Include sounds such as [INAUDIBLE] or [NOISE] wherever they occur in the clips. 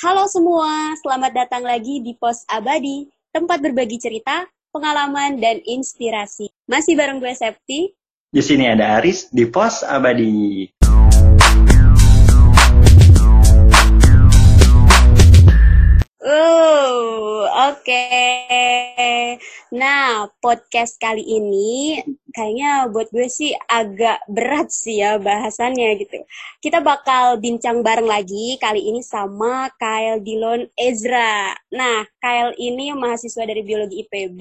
Halo semua, selamat datang lagi di Pos Abadi, tempat berbagi cerita, pengalaman, dan inspirasi. Masih bareng gue Septi. Di sini ada Aris di Pos Abadi. Oh, oke. Nah, podcast kali ini kayaknya buat gue sih agak berat sih ya bahasannya gitu. Kita bakal bincang bareng lagi kali ini sama Kyle Dillon Ezra. Nah, Kyle ini mahasiswa dari biologi IPB,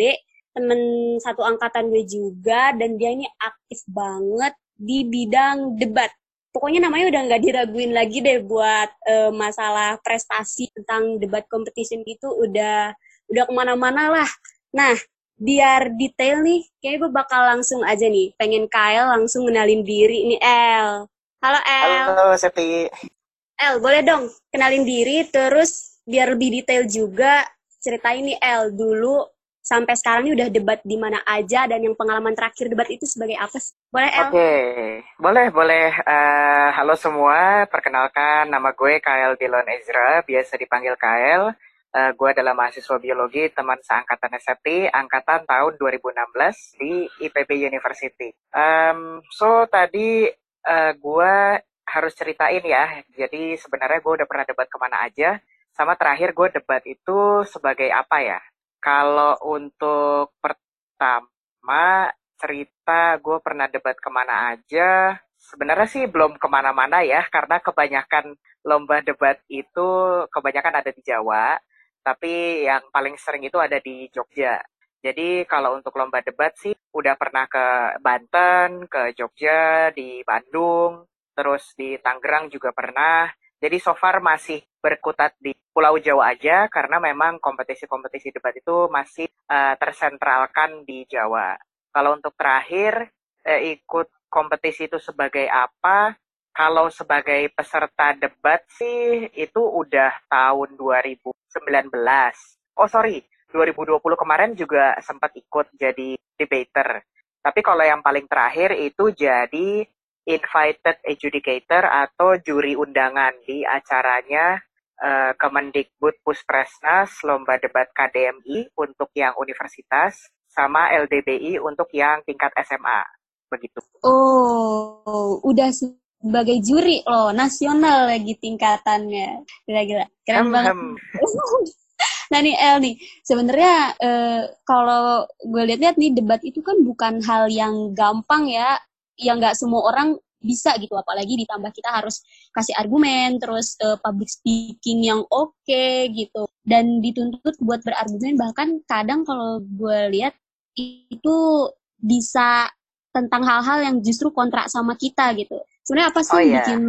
temen satu angkatan gue juga, dan dia ini aktif banget di bidang debat pokoknya namanya udah nggak diraguin lagi deh buat uh, masalah prestasi tentang debat competition gitu udah udah ke mana-mana lah. Nah, biar detail nih, kayak gue bakal langsung aja nih, pengen Kyle langsung kenalin diri ini El. Halo El. Halo Septi. El, boleh dong kenalin diri, terus biar lebih detail juga ceritain nih El dulu sampai sekarang ini udah debat di mana aja dan yang pengalaman terakhir debat itu sebagai apa sih? Boleh El? Oke, okay. boleh boleh. Uh, halo semua, perkenalkan nama gue Kael Dillon Ezra, biasa dipanggil Kael. Uh, gue adalah mahasiswa biologi teman seangkatan SFT, angkatan tahun 2016 di IPB University. Um, so tadi uh, gue harus ceritain ya, jadi sebenarnya gue udah pernah debat ke mana aja, sama terakhir gue debat itu sebagai apa ya? Kalau untuk pertama cerita gue pernah debat ke mana aja, sebenarnya sih belum ke mana-mana ya, karena kebanyakan lomba debat itu kebanyakan ada di Jawa, tapi yang paling sering itu ada di Jogja. Jadi kalau untuk lomba debat sih udah pernah ke Banten, ke Jogja, di Bandung, terus di Tangerang juga pernah. Jadi so far masih berkutat di Pulau Jawa aja karena memang kompetisi-kompetisi debat itu masih uh, tersentralkan di Jawa. Kalau untuk terakhir eh, ikut kompetisi itu sebagai apa? Kalau sebagai peserta debat sih itu udah tahun 2019. Oh sorry, 2020 kemarin juga sempat ikut jadi debater. Tapi kalau yang paling terakhir itu jadi invited adjudicator atau juri undangan di acaranya uh, Kemendikbud Puspresnas Lomba Debat KDMI untuk yang universitas sama LDBI untuk yang tingkat SMA begitu. Oh, udah sebagai juri loh, nasional lagi tingkatannya. Gila-gila. Keren hmm, banget. Hmm. [LAUGHS] nah nih El nih, sebenarnya eh, kalau gue lihat-lihat nih debat itu kan bukan hal yang gampang ya yang nggak semua orang bisa gitu apalagi ditambah kita harus kasih argumen terus uh, public speaking yang oke okay, gitu dan dituntut buat berargumen bahkan kadang kalau gue lihat itu bisa tentang hal-hal yang justru kontrak sama kita gitu sebenarnya apa sih oh, yeah. bikin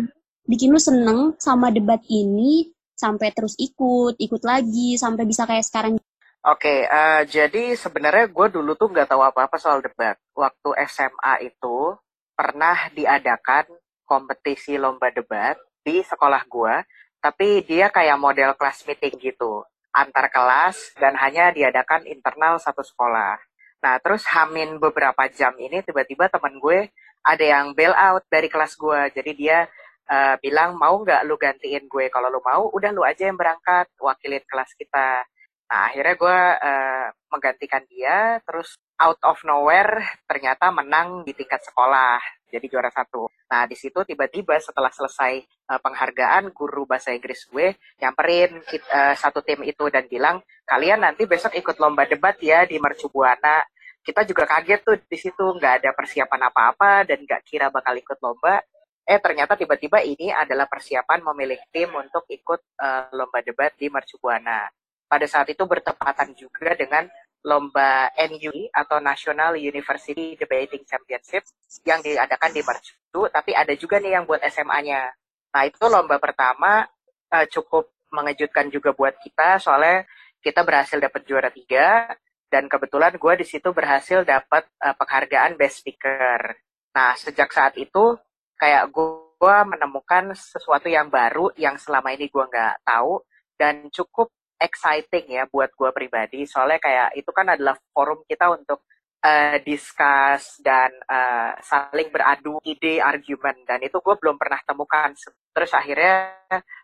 bikin lu seneng sama debat ini sampai terus ikut ikut lagi sampai bisa kayak sekarang Oke, okay, uh, eh, jadi sebenarnya gue dulu tuh nggak tahu apa-apa soal debat. Waktu SMA itu, pernah diadakan kompetisi lomba debat di sekolah gua, tapi dia kayak model class meeting gitu, antar kelas dan hanya diadakan internal satu sekolah. Nah, terus hamin beberapa jam ini tiba-tiba temen gue ada yang bail out dari kelas gue. Jadi dia uh, bilang, mau nggak lu gantiin gue? Kalau lu mau, udah lu aja yang berangkat, wakilin kelas kita. Nah, akhirnya gue uh, menggantikan dia, terus out of nowhere ternyata menang di tingkat sekolah, jadi juara satu. Nah, di situ tiba-tiba setelah selesai uh, penghargaan, guru bahasa Inggris gue nyamperin uh, satu tim itu dan bilang, kalian nanti besok ikut lomba debat ya di Mercubuana. Kita juga kaget tuh di situ, nggak ada persiapan apa-apa dan nggak kira bakal ikut lomba. Eh, ternyata tiba-tiba ini adalah persiapan memilih tim untuk ikut uh, lomba debat di Mercubuana pada saat itu bertepatan juga dengan lomba NUI atau National University Debating Championship yang diadakan di Mercu, tapi ada juga nih yang buat SMA-nya. Nah itu lomba pertama uh, cukup mengejutkan juga buat kita soalnya kita berhasil dapat juara tiga dan kebetulan gue di situ berhasil dapat uh, penghargaan Best Speaker. Nah sejak saat itu kayak gue menemukan sesuatu yang baru yang selama ini gue nggak tahu dan cukup exciting ya buat gue pribadi. Soalnya kayak itu kan adalah forum kita untuk uh, discuss dan uh, saling beradu ide argumen dan itu gue belum pernah temukan. Terus akhirnya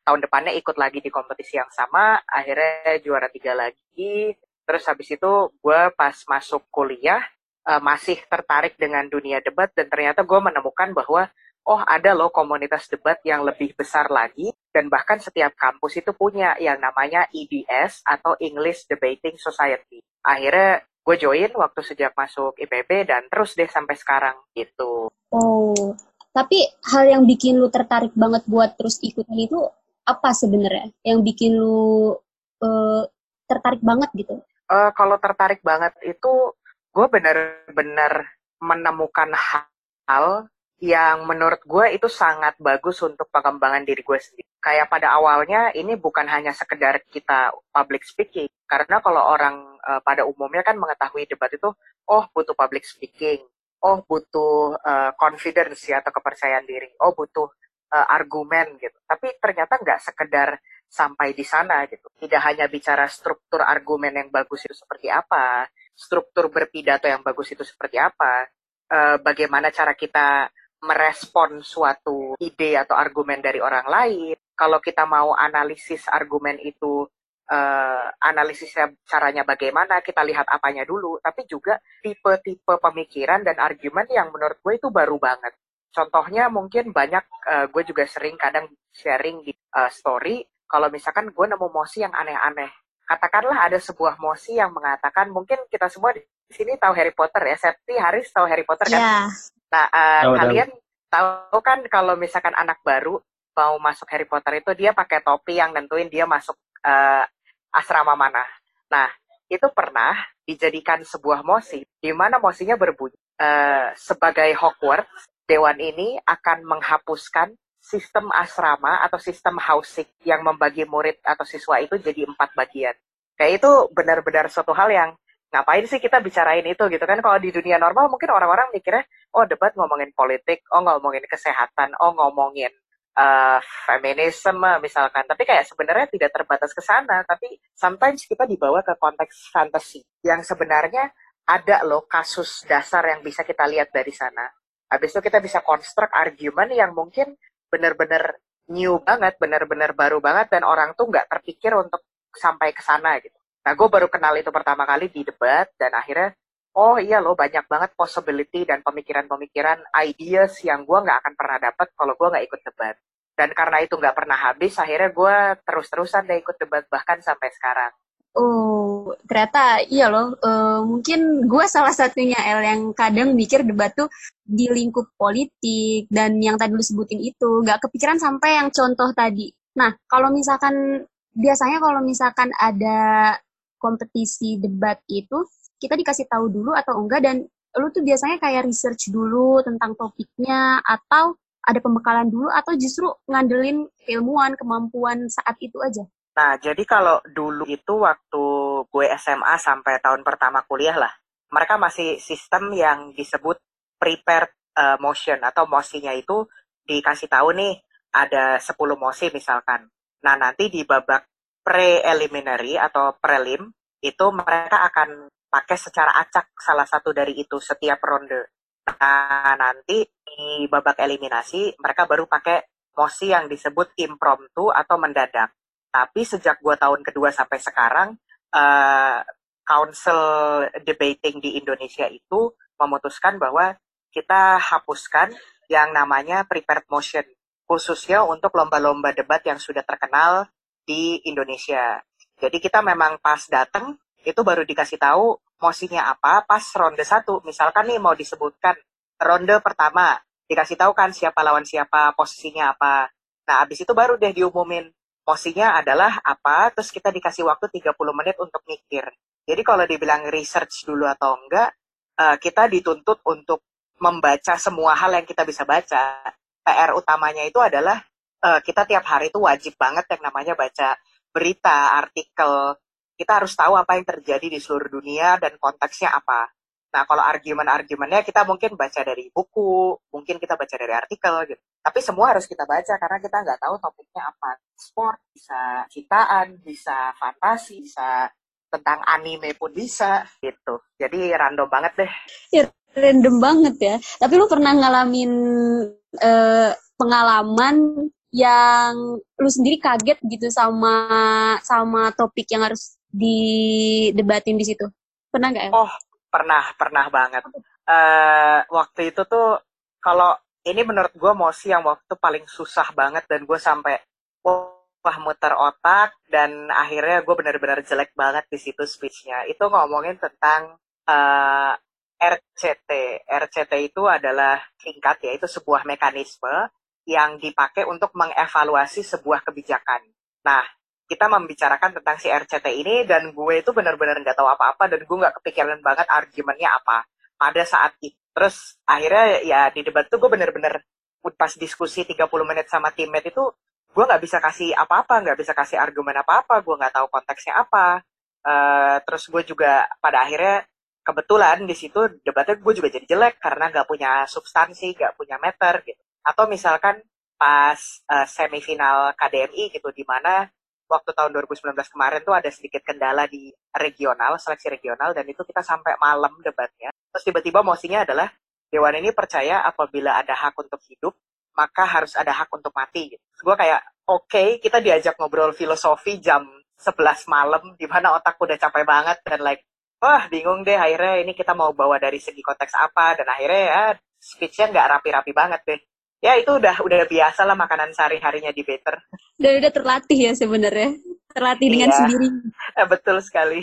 tahun depannya ikut lagi di kompetisi yang sama. Akhirnya juara tiga lagi. Terus habis itu gue pas masuk kuliah uh, masih tertarik dengan dunia debat. Dan ternyata gue menemukan bahwa oh ada loh komunitas debat yang lebih besar lagi dan bahkan setiap kampus itu punya yang namanya EDS atau English Debating Society. Akhirnya gue join waktu sejak masuk IPB dan terus deh sampai sekarang gitu. Oh, tapi hal yang bikin lu tertarik banget buat terus ikutan itu apa sebenarnya? Yang bikin lu uh, tertarik banget gitu? Uh, kalau tertarik banget itu gue benar-benar menemukan hal yang menurut gue itu sangat bagus untuk pengembangan diri gue sendiri. Kayak pada awalnya ini bukan hanya sekedar kita public speaking, karena kalau orang uh, pada umumnya kan mengetahui debat itu, oh butuh public speaking, oh butuh uh, confidence ya atau kepercayaan diri, oh butuh uh, argumen gitu. Tapi ternyata nggak sekedar sampai di sana gitu. Tidak hanya bicara struktur argumen yang bagus itu seperti apa, struktur berpidato yang bagus itu seperti apa, uh, bagaimana cara kita merespon suatu ide atau argumen dari orang lain. Kalau kita mau analisis argumen itu, uh, analisisnya caranya bagaimana, kita lihat apanya dulu. Tapi juga tipe-tipe pemikiran dan argumen yang menurut gue itu baru banget. Contohnya mungkin banyak, uh, gue juga sering kadang sharing di uh, story, kalau misalkan gue nemu mosi yang aneh-aneh. Katakanlah ada sebuah mosi yang mengatakan, mungkin kita semua di sini tahu Harry Potter ya, Septi Haris tahu Harry Potter kan? Yeah. Nah, uh, oh, kalian tahu kan kalau misalkan anak baru mau masuk Harry Potter itu dia pakai topi yang nentuin dia masuk uh, asrama mana. Nah, itu pernah dijadikan sebuah mosi di mana mosinya berbunyi uh, sebagai Hogwarts, dewan ini akan menghapuskan sistem asrama atau sistem housing yang membagi murid atau siswa itu jadi empat bagian. Kayak itu benar-benar suatu hal yang ngapain sih kita bicarain itu gitu kan? Kalau di dunia normal mungkin orang-orang mikirnya oh debat ngomongin politik oh ngomongin kesehatan oh ngomongin uh, feminisme misalkan. Tapi kayak sebenarnya tidak terbatas ke sana tapi sometimes kita dibawa ke konteks fantasi yang sebenarnya ada loh kasus dasar yang bisa kita lihat dari sana. Habis itu kita bisa konstruk argumen yang mungkin benar-benar new banget benar-benar baru banget dan orang tuh nggak terpikir untuk sampai ke sana gitu Nah, gue baru kenal itu pertama kali di debat, dan akhirnya, oh iya loh, banyak banget possibility dan pemikiran-pemikiran, ideas yang gue nggak akan pernah dapat kalau gue nggak ikut debat. Dan karena itu nggak pernah habis, akhirnya gue terus-terusan deh ikut debat, bahkan sampai sekarang. Oh, ternyata iya loh. Uh, mungkin gue salah satunya El yang kadang mikir debat tuh di lingkup politik dan yang tadi lu sebutin itu nggak kepikiran sampai yang contoh tadi. Nah, kalau misalkan biasanya kalau misalkan ada kompetisi debat itu kita dikasih tahu dulu atau enggak dan lu tuh biasanya kayak research dulu tentang topiknya atau ada pembekalan dulu atau justru ngandelin ilmuwan kemampuan saat itu aja? Nah, jadi kalau dulu itu waktu gue SMA sampai tahun pertama kuliah lah, mereka masih sistem yang disebut prepared uh, motion atau mosinya itu dikasih tahu nih ada 10 mosi misalkan. Nah, nanti di babak preliminary atau prelim itu mereka akan pakai secara acak salah satu dari itu setiap ronde. Nah, nanti di babak eliminasi mereka baru pakai mosi yang disebut impromptu atau mendadak. Tapi sejak gua tahun kedua sampai sekarang, uh, council debating di Indonesia itu memutuskan bahwa kita hapuskan yang namanya prepared motion, khususnya untuk lomba-lomba debat yang sudah terkenal di Indonesia. Jadi kita memang pas datang itu baru dikasih tahu mosinya apa pas ronde satu. Misalkan nih mau disebutkan ronde pertama dikasih tahu kan siapa lawan siapa, posisinya apa. Nah, abis itu baru deh diumumin mosinya adalah apa, terus kita dikasih waktu 30 menit untuk mikir. Jadi kalau dibilang research dulu atau enggak, uh, kita dituntut untuk membaca semua hal yang kita bisa baca. PR utamanya itu adalah uh, kita tiap hari itu wajib banget yang namanya baca berita, artikel. Kita harus tahu apa yang terjadi di seluruh dunia dan konteksnya apa. Nah, kalau argumen-argumennya kita mungkin baca dari buku, mungkin kita baca dari artikel gitu. Tapi semua harus kita baca karena kita nggak tahu topiknya apa. Sport, bisa citaan, bisa fantasi, bisa tentang anime pun bisa gitu. Jadi random banget deh. Ya, random banget ya. Tapi lu pernah ngalamin uh, pengalaman yang lu sendiri kaget gitu sama sama topik yang harus didebatin di situ? Pernah nggak? Oh, pernah, pernah banget. Uh, waktu itu tuh kalau ini menurut gue mosi yang waktu paling susah banget dan gue sampai wah muter otak dan akhirnya gue benar-benar jelek banget di situ speechnya. Itu ngomongin tentang uh, eh, RCT. RCT itu adalah singkat ya, itu sebuah mekanisme yang dipakai untuk mengevaluasi sebuah kebijakan. Nah, kita membicarakan tentang si RCT ini dan gue itu benar-benar nggak tahu apa-apa dan gue nggak kepikiran banget argumennya apa pada saat itu. Terus akhirnya ya di debat tuh gue bener-bener pas diskusi 30 menit sama teammate itu gue nggak bisa kasih apa-apa, nggak bisa kasih argumen apa-apa, gue nggak tahu konteksnya apa. Uh, terus gue juga pada akhirnya kebetulan di situ debatnya gue juga jadi jelek karena nggak punya substansi, nggak punya meter gitu. Atau misalkan pas uh, semifinal KDMI gitu di mana waktu tahun 2019 kemarin tuh ada sedikit kendala di regional, seleksi regional, dan itu kita sampai malam debatnya. Terus tiba-tiba mosinya adalah, Dewan ini percaya apabila ada hak untuk hidup, maka harus ada hak untuk mati. Gitu. Gue kayak, oke, okay, kita diajak ngobrol filosofi jam 11 malam, di mana otak udah capek banget, dan like, wah bingung deh, akhirnya ini kita mau bawa dari segi konteks apa, dan akhirnya ya speech-nya nggak rapi-rapi banget deh ya itu udah udah biasa lah makanan sehari harinya di Better. Dan udah terlatih ya sebenarnya, terlatih dengan iya. sendiri. Ya, [LAUGHS] betul sekali.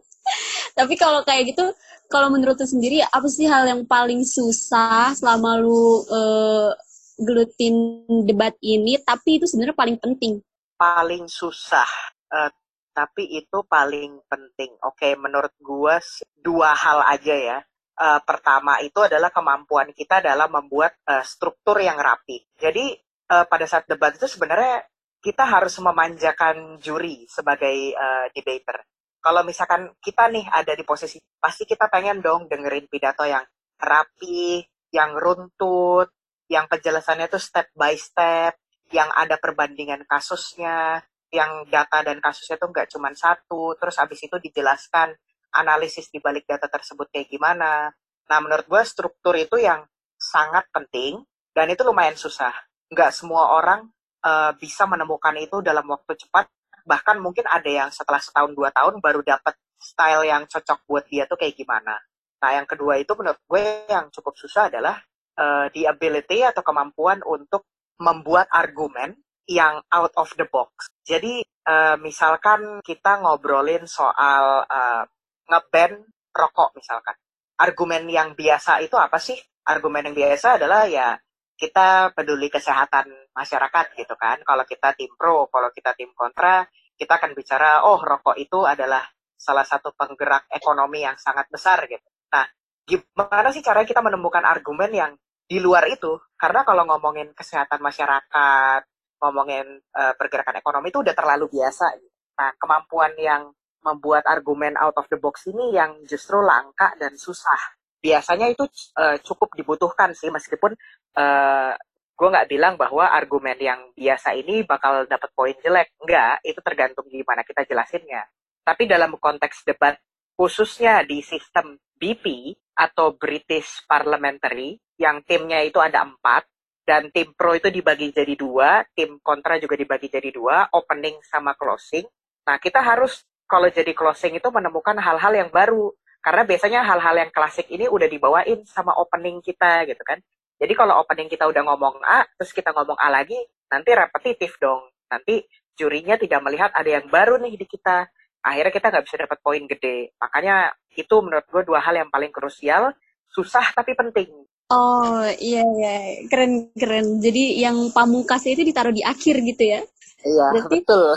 [LAUGHS] Tapi kalau kayak gitu, kalau menurut lu sendiri apa sih hal yang paling susah selama lu uh, gelutin debat ini? Tapi itu sebenarnya paling penting. Paling susah, uh, tapi itu paling penting. Oke, menurut gua dua hal aja ya uh, pertama itu adalah kemampuan kita dalam membuat uh, struktur yang rapi. Jadi uh, pada saat debat itu sebenarnya kita harus memanjakan juri sebagai uh, debater. Kalau misalkan kita nih ada di posisi, pasti kita pengen dong dengerin pidato yang rapi, yang runtut, yang penjelasannya itu step by step, yang ada perbandingan kasusnya, yang data dan kasusnya itu nggak cuma satu, terus habis itu dijelaskan analisis di balik data tersebut kayak gimana. Nah, menurut gue struktur itu yang sangat penting dan itu lumayan susah. Nggak semua orang uh, bisa menemukan itu dalam waktu cepat. Bahkan mungkin ada yang setelah setahun dua tahun baru dapat style yang cocok buat dia tuh kayak gimana. Nah, yang kedua itu menurut gue yang cukup susah adalah uh, the ability atau kemampuan untuk membuat argumen yang out of the box. Jadi, uh, misalkan kita ngobrolin soal uh, ngeban rokok misalkan. Argumen yang biasa itu apa sih? Argumen yang biasa adalah ya kita peduli kesehatan masyarakat gitu kan. Kalau kita tim pro, kalau kita tim kontra, kita akan bicara oh rokok itu adalah salah satu penggerak ekonomi yang sangat besar gitu. Nah, gimana sih cara kita menemukan argumen yang di luar itu? Karena kalau ngomongin kesehatan masyarakat, ngomongin uh, pergerakan ekonomi itu udah terlalu biasa. Gitu. Nah, kemampuan yang membuat argumen out of the box ini yang justru langka dan susah. Biasanya itu uh, cukup dibutuhkan sih, meskipun uh, eh, gue nggak bilang bahwa argumen yang biasa ini bakal dapat poin jelek. Enggak, itu tergantung gimana kita jelasinnya. Tapi dalam konteks debat, khususnya di sistem BP atau British Parliamentary, yang timnya itu ada empat, dan tim pro itu dibagi jadi dua, tim kontra juga dibagi jadi dua, opening sama closing. Nah, kita harus kalau jadi closing itu menemukan hal-hal yang baru. Karena biasanya hal-hal yang klasik ini udah dibawain sama opening kita gitu kan. Jadi kalau opening kita udah ngomong A, terus kita ngomong A lagi, nanti repetitif dong. Nanti jurinya tidak melihat ada yang baru nih di kita. Akhirnya kita nggak bisa dapat poin gede. Makanya itu menurut gue dua hal yang paling krusial, susah tapi penting. Oh iya iya keren keren. Jadi yang pamungkas itu ditaruh di akhir gitu ya? Iya Berarti, betul.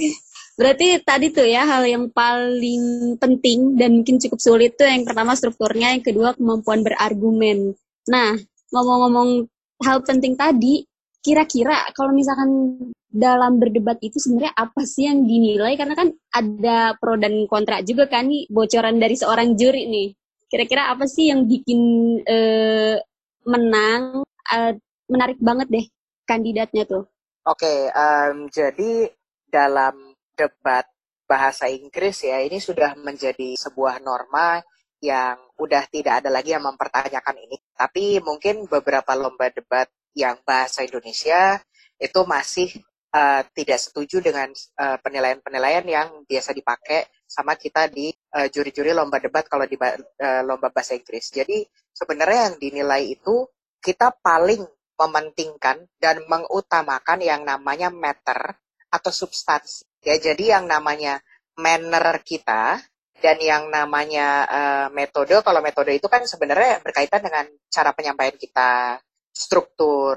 [LAUGHS] Berarti tadi tuh ya hal yang paling penting dan mungkin cukup sulit tuh yang pertama strukturnya, yang kedua kemampuan berargumen. Nah, ngomong-ngomong hal penting tadi, kira-kira kalau misalkan dalam berdebat itu sebenarnya apa sih yang dinilai? Karena kan ada pro dan kontra juga kan nih bocoran dari seorang juri nih. Kira-kira apa sih yang bikin uh, menang uh, menarik banget deh kandidatnya tuh? Oke, okay, um, jadi dalam debat bahasa Inggris ya ini sudah menjadi sebuah norma yang udah tidak ada lagi yang mempertanyakan ini. Tapi mungkin beberapa lomba debat yang bahasa Indonesia itu masih uh, tidak setuju dengan penilaian penilaian-penilaian yang biasa dipakai sama kita di juri juri-juri lomba debat kalau di uh, lomba bahasa Inggris. Jadi sebenarnya yang dinilai itu kita paling mementingkan dan mengutamakan yang namanya matter atau substansi. Ya, jadi yang namanya manner kita dan yang namanya uh, metode, kalau metode itu kan sebenarnya berkaitan dengan cara penyampaian kita, struktur.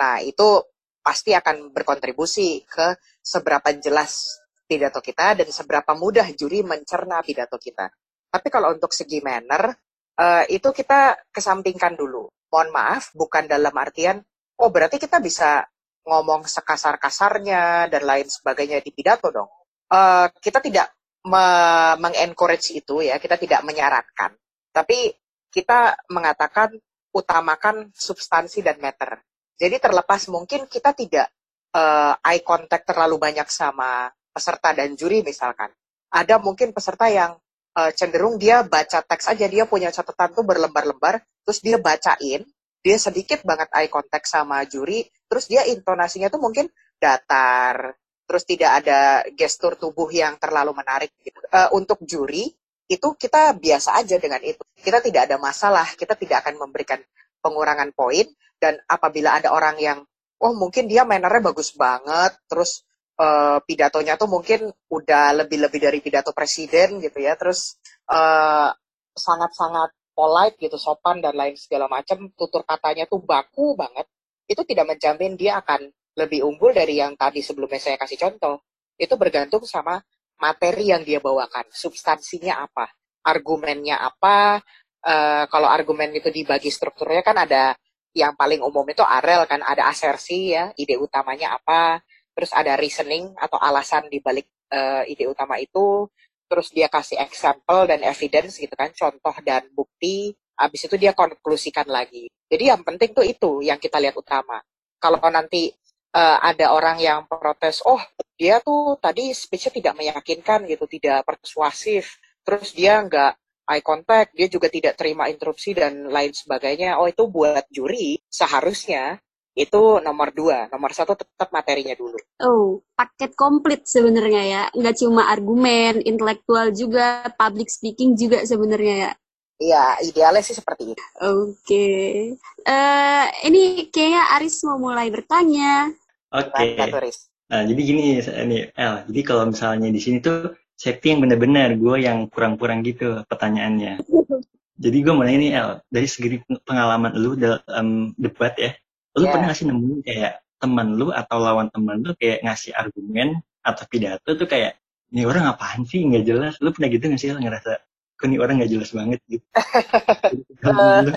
Nah, itu pasti akan berkontribusi ke seberapa jelas pidato kita dan seberapa mudah juri mencerna pidato kita. Tapi kalau untuk segi manner, uh, itu kita kesampingkan dulu. Mohon maaf, bukan dalam artian, oh berarti kita bisa ngomong sekasar-kasarnya dan lain sebagainya di pidato dong. Uh, kita tidak mengencourage itu ya, kita tidak menyarankan. Tapi kita mengatakan utamakan substansi dan matter. Jadi terlepas mungkin kita tidak uh, eye contact terlalu banyak sama peserta dan juri misalkan. Ada mungkin peserta yang uh, cenderung dia baca teks aja, dia punya catatan tuh berlembar-lembar, terus dia bacain, dia sedikit banget eye contact sama juri, terus dia intonasinya tuh mungkin datar, terus tidak ada gestur tubuh yang terlalu menarik gitu. Uh, untuk juri itu kita biasa aja dengan itu. Kita tidak ada masalah, kita tidak akan memberikan pengurangan poin dan apabila ada orang yang oh mungkin dia mannernya bagus banget, terus uh, pidatonya tuh mungkin udah lebih-lebih dari pidato presiden gitu ya, terus sangat sangat-sangat polite gitu, sopan dan lain segala macam, tutur katanya tuh baku banget, itu tidak menjamin dia akan lebih unggul dari yang tadi sebelumnya saya kasih contoh. Itu bergantung sama materi yang dia bawakan, substansinya apa, argumennya apa. Uh, kalau argumen itu dibagi strukturnya kan ada yang paling umum itu arel kan, ada asersi ya, ide utamanya apa, terus ada reasoning atau alasan di balik uh, ide utama itu, terus dia kasih example dan evidence gitu kan, contoh dan bukti, habis itu dia konklusikan lagi. Jadi yang penting tuh itu yang kita lihat utama. Kalau nanti uh, ada orang yang protes, oh dia tuh tadi speech-nya tidak meyakinkan gitu, tidak persuasif, terus dia nggak eye contact, dia juga tidak terima interupsi dan lain sebagainya. Oh itu buat juri seharusnya itu nomor dua, nomor satu tetap materinya dulu. Oh, paket komplit sebenarnya ya, nggak cuma argumen, intelektual juga, public speaking juga sebenarnya ya. Iya, idealnya sih seperti itu. Oke. Okay. Uh, eh, ini kayaknya Aris mau mulai bertanya. Oke. Okay. Nah, jadi gini ini El. Jadi kalau misalnya di sini tuh safety yang benar-benar gue yang kurang-kurang gitu pertanyaannya. jadi gue mau nanya nih El, dari segi pengalaman lu dalam debat ya, lu yeah. pernah ngasih nemuin kayak teman lu atau lawan teman lu kayak ngasih argumen atau pidato tuh kayak ini orang apaan sih nggak jelas lu pernah gitu nggak sih El ngerasa kok ini orang nggak jelas banget gitu. uh, [LAUGHS]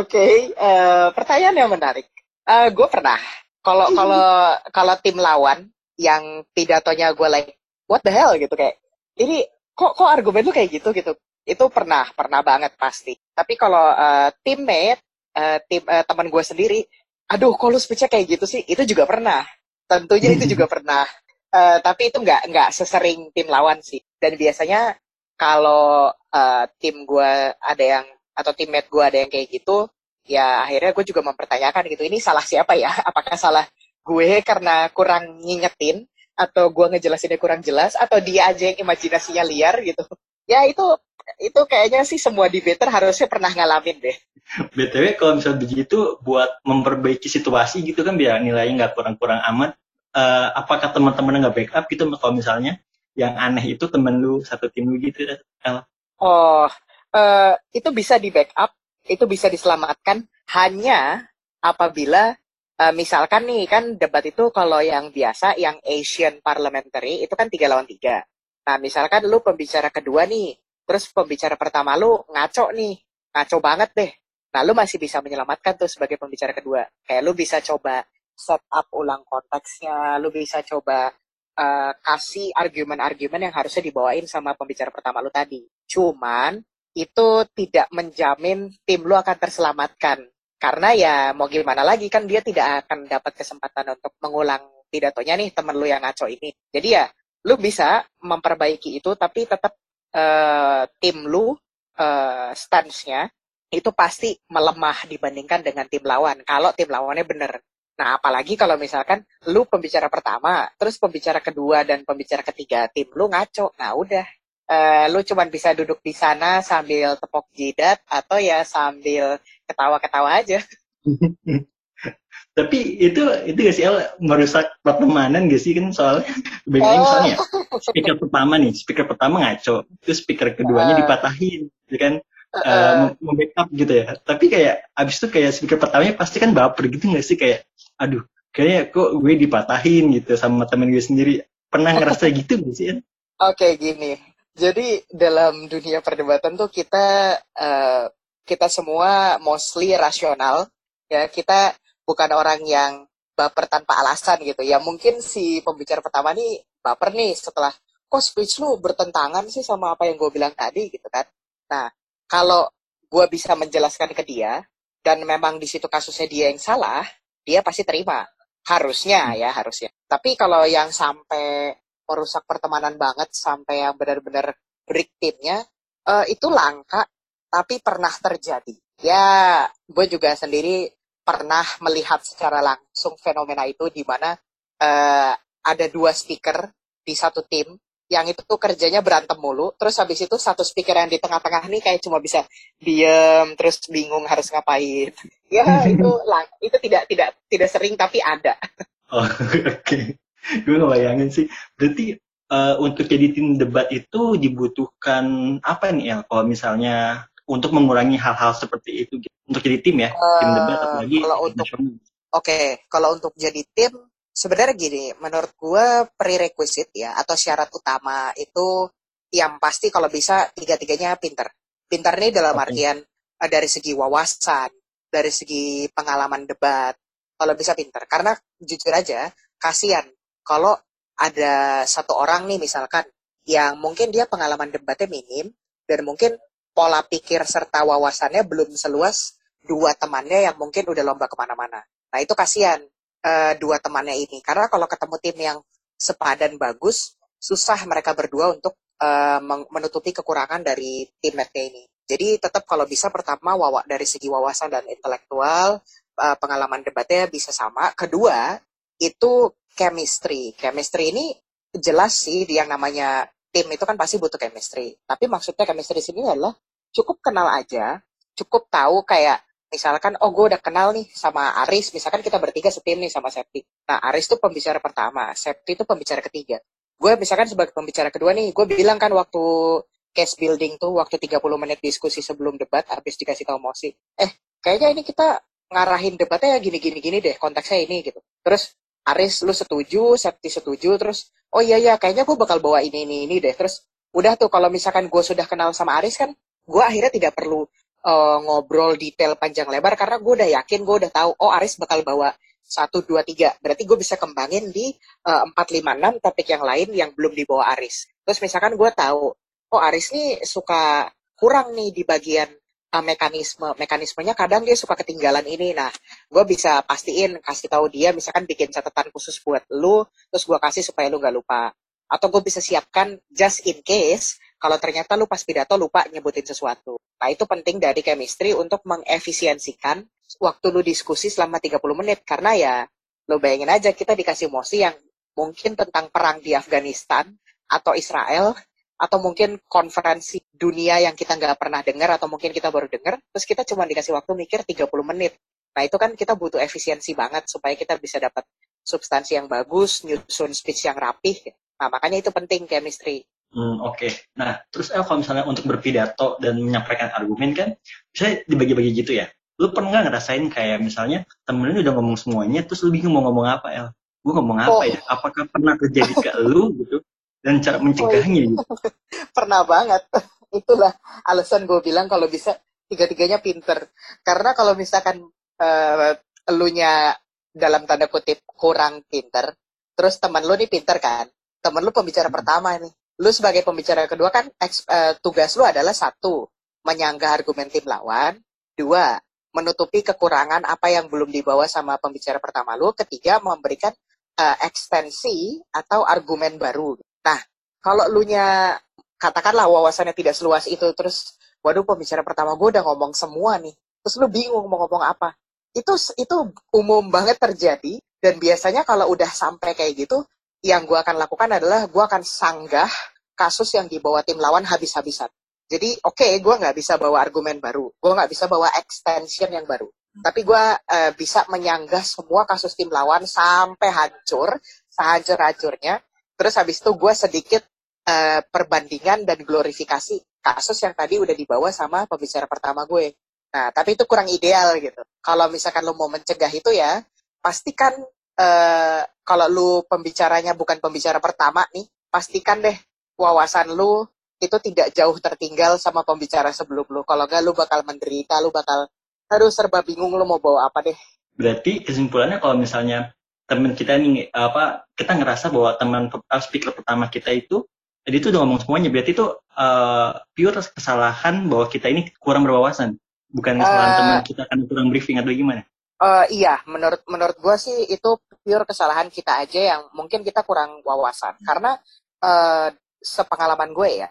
Oke, okay. uh, eh, pertanyaan yang menarik. Uh, gue pernah. Kalau kalau kalau tim lawan yang pidatonya gue like what the hell gitu kayak ini kok kok argumen lu kayak gitu gitu. Itu pernah pernah banget pasti. Tapi kalau uh, teammate uh, tim uh, teman gue sendiri, aduh kok lu speechnya kayak gitu sih? Itu juga pernah. Tentunya itu juga [LAUGHS] pernah. Uh, tapi itu nggak nggak sesering tim lawan sih. Dan biasanya kalau uh, tim gue ada yang atau teammate gue ada yang kayak gitu ya akhirnya gue juga mempertanyakan gitu ini salah siapa ya? Apakah salah gue karena kurang ngingetin? Atau gue ngejelasinnya kurang jelas? Atau dia aja yang imajinasinya liar? gitu. Ya itu itu kayaknya sih semua debater harusnya pernah ngalamin deh. Btw kalau misalnya begitu buat memperbaiki situasi gitu kan biar nilainya nggak kurang-kurang amat uh, apakah teman-teman nggak backup gitu kalau misalnya yang aneh itu temen lu satu tim lu gitu El? Oh, uh, itu bisa di backup, itu bisa diselamatkan hanya apabila uh, misalkan nih kan debat itu kalau yang biasa yang Asian Parliamentary itu kan tiga lawan tiga. Nah misalkan lu pembicara kedua nih, terus pembicara pertama lu ngaco nih, ngaco banget deh. Nah lu masih bisa menyelamatkan tuh sebagai pembicara kedua. Kayak lu bisa coba set up ulang konteksnya, lu bisa coba uh, kasih argumen-argumen yang harusnya dibawain sama pembicara pertama lu tadi. Cuman itu tidak menjamin tim lu akan terselamatkan. Karena ya mau gimana lagi kan dia tidak akan dapat kesempatan untuk mengulang pidatonya nih temen lu yang ngaco ini. Jadi ya lu bisa memperbaiki itu tapi tetap uh, tim lu uh, stance-nya itu pasti melemah dibandingkan dengan tim lawan kalau tim lawannya bener. Nah, apalagi kalau misalkan lu pembicara pertama, terus pembicara kedua dan pembicara ketiga tim lu ngaco. Nah, udah. Uh, lu cuman bisa duduk di sana sambil tepok jidat atau ya sambil ketawa-ketawa aja. [LAUGHS] Tapi itu itu gak sih El merusak pertemanan gak sih kan soalnya oh. misalnya speaker pertama nih, speaker pertama ngaco, terus speaker keduanya uh. dipatahin, ya kan? Uh, membackup gitu ya. Tapi kayak abis itu kayak speaker pertamanya pasti kan baper gitu gak sih? Kayak, aduh, kayaknya kok gue dipatahin gitu sama temen gue sendiri. Pernah ngerasa [LAUGHS] gitu gak sih? Oke okay, gini, jadi dalam dunia perdebatan tuh kita uh, kita semua mostly rasional ya. Kita bukan orang yang baper tanpa alasan gitu. Ya mungkin si pembicara pertama nih baper nih setelah kok speech lu bertentangan sih sama apa yang gue bilang tadi? Gitu kan. Nah kalau gue bisa menjelaskan ke dia dan memang di situ kasusnya dia yang salah dia pasti terima. Harusnya ya harusnya. Tapi kalau yang sampai merusak pertemanan banget sampai yang benar-benar break timnya uh, itu langka tapi pernah terjadi. Ya gue juga sendiri pernah melihat secara langsung fenomena itu di mana uh, ada dua speaker di satu tim yang itu tuh kerjanya berantem mulu. Terus habis itu satu speaker yang di tengah-tengah nih kayak cuma bisa diem terus bingung harus ngapain. Ya [LAUGHS] itu lang itu tidak tidak tidak sering tapi ada. Oh, [LAUGHS] oke. Okay. gue ngebayangin sih. Berarti uh, untuk jadi tim debat itu dibutuhkan apa nih ya kalau misalnya untuk mengurangi hal-hal seperti itu gitu. untuk jadi tim ya uh, tim debat apalagi kalau untuk oke okay, kalau untuk jadi tim sebenarnya gini menurut gue prerequisite ya atau syarat utama itu yang pasti kalau bisa tiga-tiganya pinter pinter nih dalam okay. artian uh, dari segi wawasan dari segi pengalaman debat kalau bisa pinter karena jujur aja kasihan kalau ada satu orang nih misalkan yang mungkin dia pengalaman debatnya minim dan mungkin pola pikir serta wawasannya belum seluas dua temannya yang mungkin udah lomba ke mana-mana. Nah itu kasihan uh, dua temannya ini karena kalau ketemu tim yang sepadan bagus susah mereka berdua untuk uh, menutupi kekurangan dari tim teammate ini. Jadi tetap kalau bisa pertama wawa dari segi wawasan dan intelektual uh, pengalaman debatnya bisa sama. Kedua itu chemistry. Chemistry ini jelas sih yang namanya tim itu kan pasti butuh chemistry. Tapi maksudnya chemistry sini adalah cukup kenal aja, cukup tahu kayak misalkan oh gue udah kenal nih sama Aris, misalkan kita bertiga setim nih sama Septi. Nah Aris tuh pembicara pertama, Septi itu pembicara ketiga. Gue misalkan sebagai pembicara kedua nih, gue bilang kan waktu case building tuh waktu 30 menit diskusi sebelum debat habis dikasih tahu Mosi. Eh, kayaknya ini kita ngarahin debatnya gini gini gini deh, konteksnya ini gitu. Terus Aris lu setuju, Septi setuju, terus oh iya iya kayaknya gue bakal bawa ini ini ini deh terus udah tuh kalau misalkan gue sudah kenal sama Aris kan gue akhirnya tidak perlu uh, ngobrol detail panjang lebar karena gue udah yakin gue udah tahu oh Aris bakal bawa satu dua tiga. Berarti gue bisa kembangin di eh, empat lima enam topik yang lain yang belum dibawa Aris. Terus misalkan gue tahu oh Aris nih suka kurang nih di bagian uh, mekanisme. Mekanismenya kadang dia suka ketinggalan ini. Nah gue bisa pastiin kasih tahu dia misalkan bikin catatan khusus buat lu terus gue kasih supaya lu nggak lupa. Atau gue bisa siapkan just in case kalau ternyata lu pas pidato lupa nyebutin sesuatu nah itu penting dari chemistry untuk mengefisiensikan waktu lu diskusi selama 30 menit karena ya lo bayangin aja kita dikasih emosi yang mungkin tentang perang di Afghanistan atau Israel atau mungkin konferensi dunia yang kita nggak pernah dengar atau mungkin kita baru dengar, terus kita cuma dikasih waktu mikir 30 menit. Nah itu kan kita butuh efisiensi banget supaya kita bisa dapat substansi yang bagus, nyusun speech yang rapih. Nah makanya itu penting chemistry. Hmm, Oke, okay. nah terus El kalau misalnya untuk berpidato dan menyampaikan argumen kan bisa dibagi-bagi gitu ya. Lu pernah nggak ngerasain kayak misalnya temen lu udah ngomong semuanya, terus lu bingung mau ngomong apa El? Gue ngomong apa oh. ya? Apakah pernah terjadi ke lu gitu? dan cara mencegahnya. Oh, iya. [LAUGHS] Pernah banget. [LAUGHS] Itulah alasan gue bilang kalau bisa tiga-tiganya pinter. Karena kalau misalkan uh, elunya dalam tanda kutip kurang pinter, terus teman lu nih pinter kan, teman lu pembicara hmm. pertama nih, lu sebagai pembicara kedua kan uh, tugas lu adalah satu menyanggah argumen tim lawan, dua menutupi kekurangan apa yang belum dibawa sama pembicara pertama lu, ketiga memberikan uh, ekstensi atau argumen baru. Nah, kalau lu nya katakanlah wawasannya tidak seluas itu, terus waduh pembicara pertama gue udah ngomong semua nih, terus lu bingung mau ngomong apa. Itu itu umum banget terjadi dan biasanya kalau udah sampai kayak gitu, yang gue akan lakukan adalah gue akan sanggah kasus yang dibawa tim lawan habis-habisan. Jadi oke, okay, gue nggak bisa bawa argumen baru, gue nggak bisa bawa extension yang baru. Tapi gue uh, bisa menyanggah semua kasus tim lawan sampai hancur, sehancur-hancurnya. Terus habis itu gue sedikit uh, perbandingan dan glorifikasi kasus yang tadi udah dibawa sama pembicara pertama gue. Nah, tapi itu kurang ideal gitu. Kalau misalkan lo mau mencegah itu ya, pastikan uh, kalau lu pembicaranya bukan pembicara pertama nih, pastikan deh wawasan lu itu tidak jauh tertinggal sama pembicara sebelum lu. Kalau enggak lu bakal menderita, lu bakal harus serba bingung lu mau bawa apa deh. Berarti kesimpulannya kalau misalnya teman kita nih apa kita ngerasa bahwa teman uh, speaker pertama kita itu jadi itu udah ngomong semuanya berarti itu uh, pure kesalahan bahwa kita ini kurang berwawasan bukan kesalahan uh, teman kita kan kurang briefing atau gimana uh, iya menurut menurut gue sih itu pure kesalahan kita aja yang mungkin kita kurang wawasan karena uh, sepengalaman gue ya,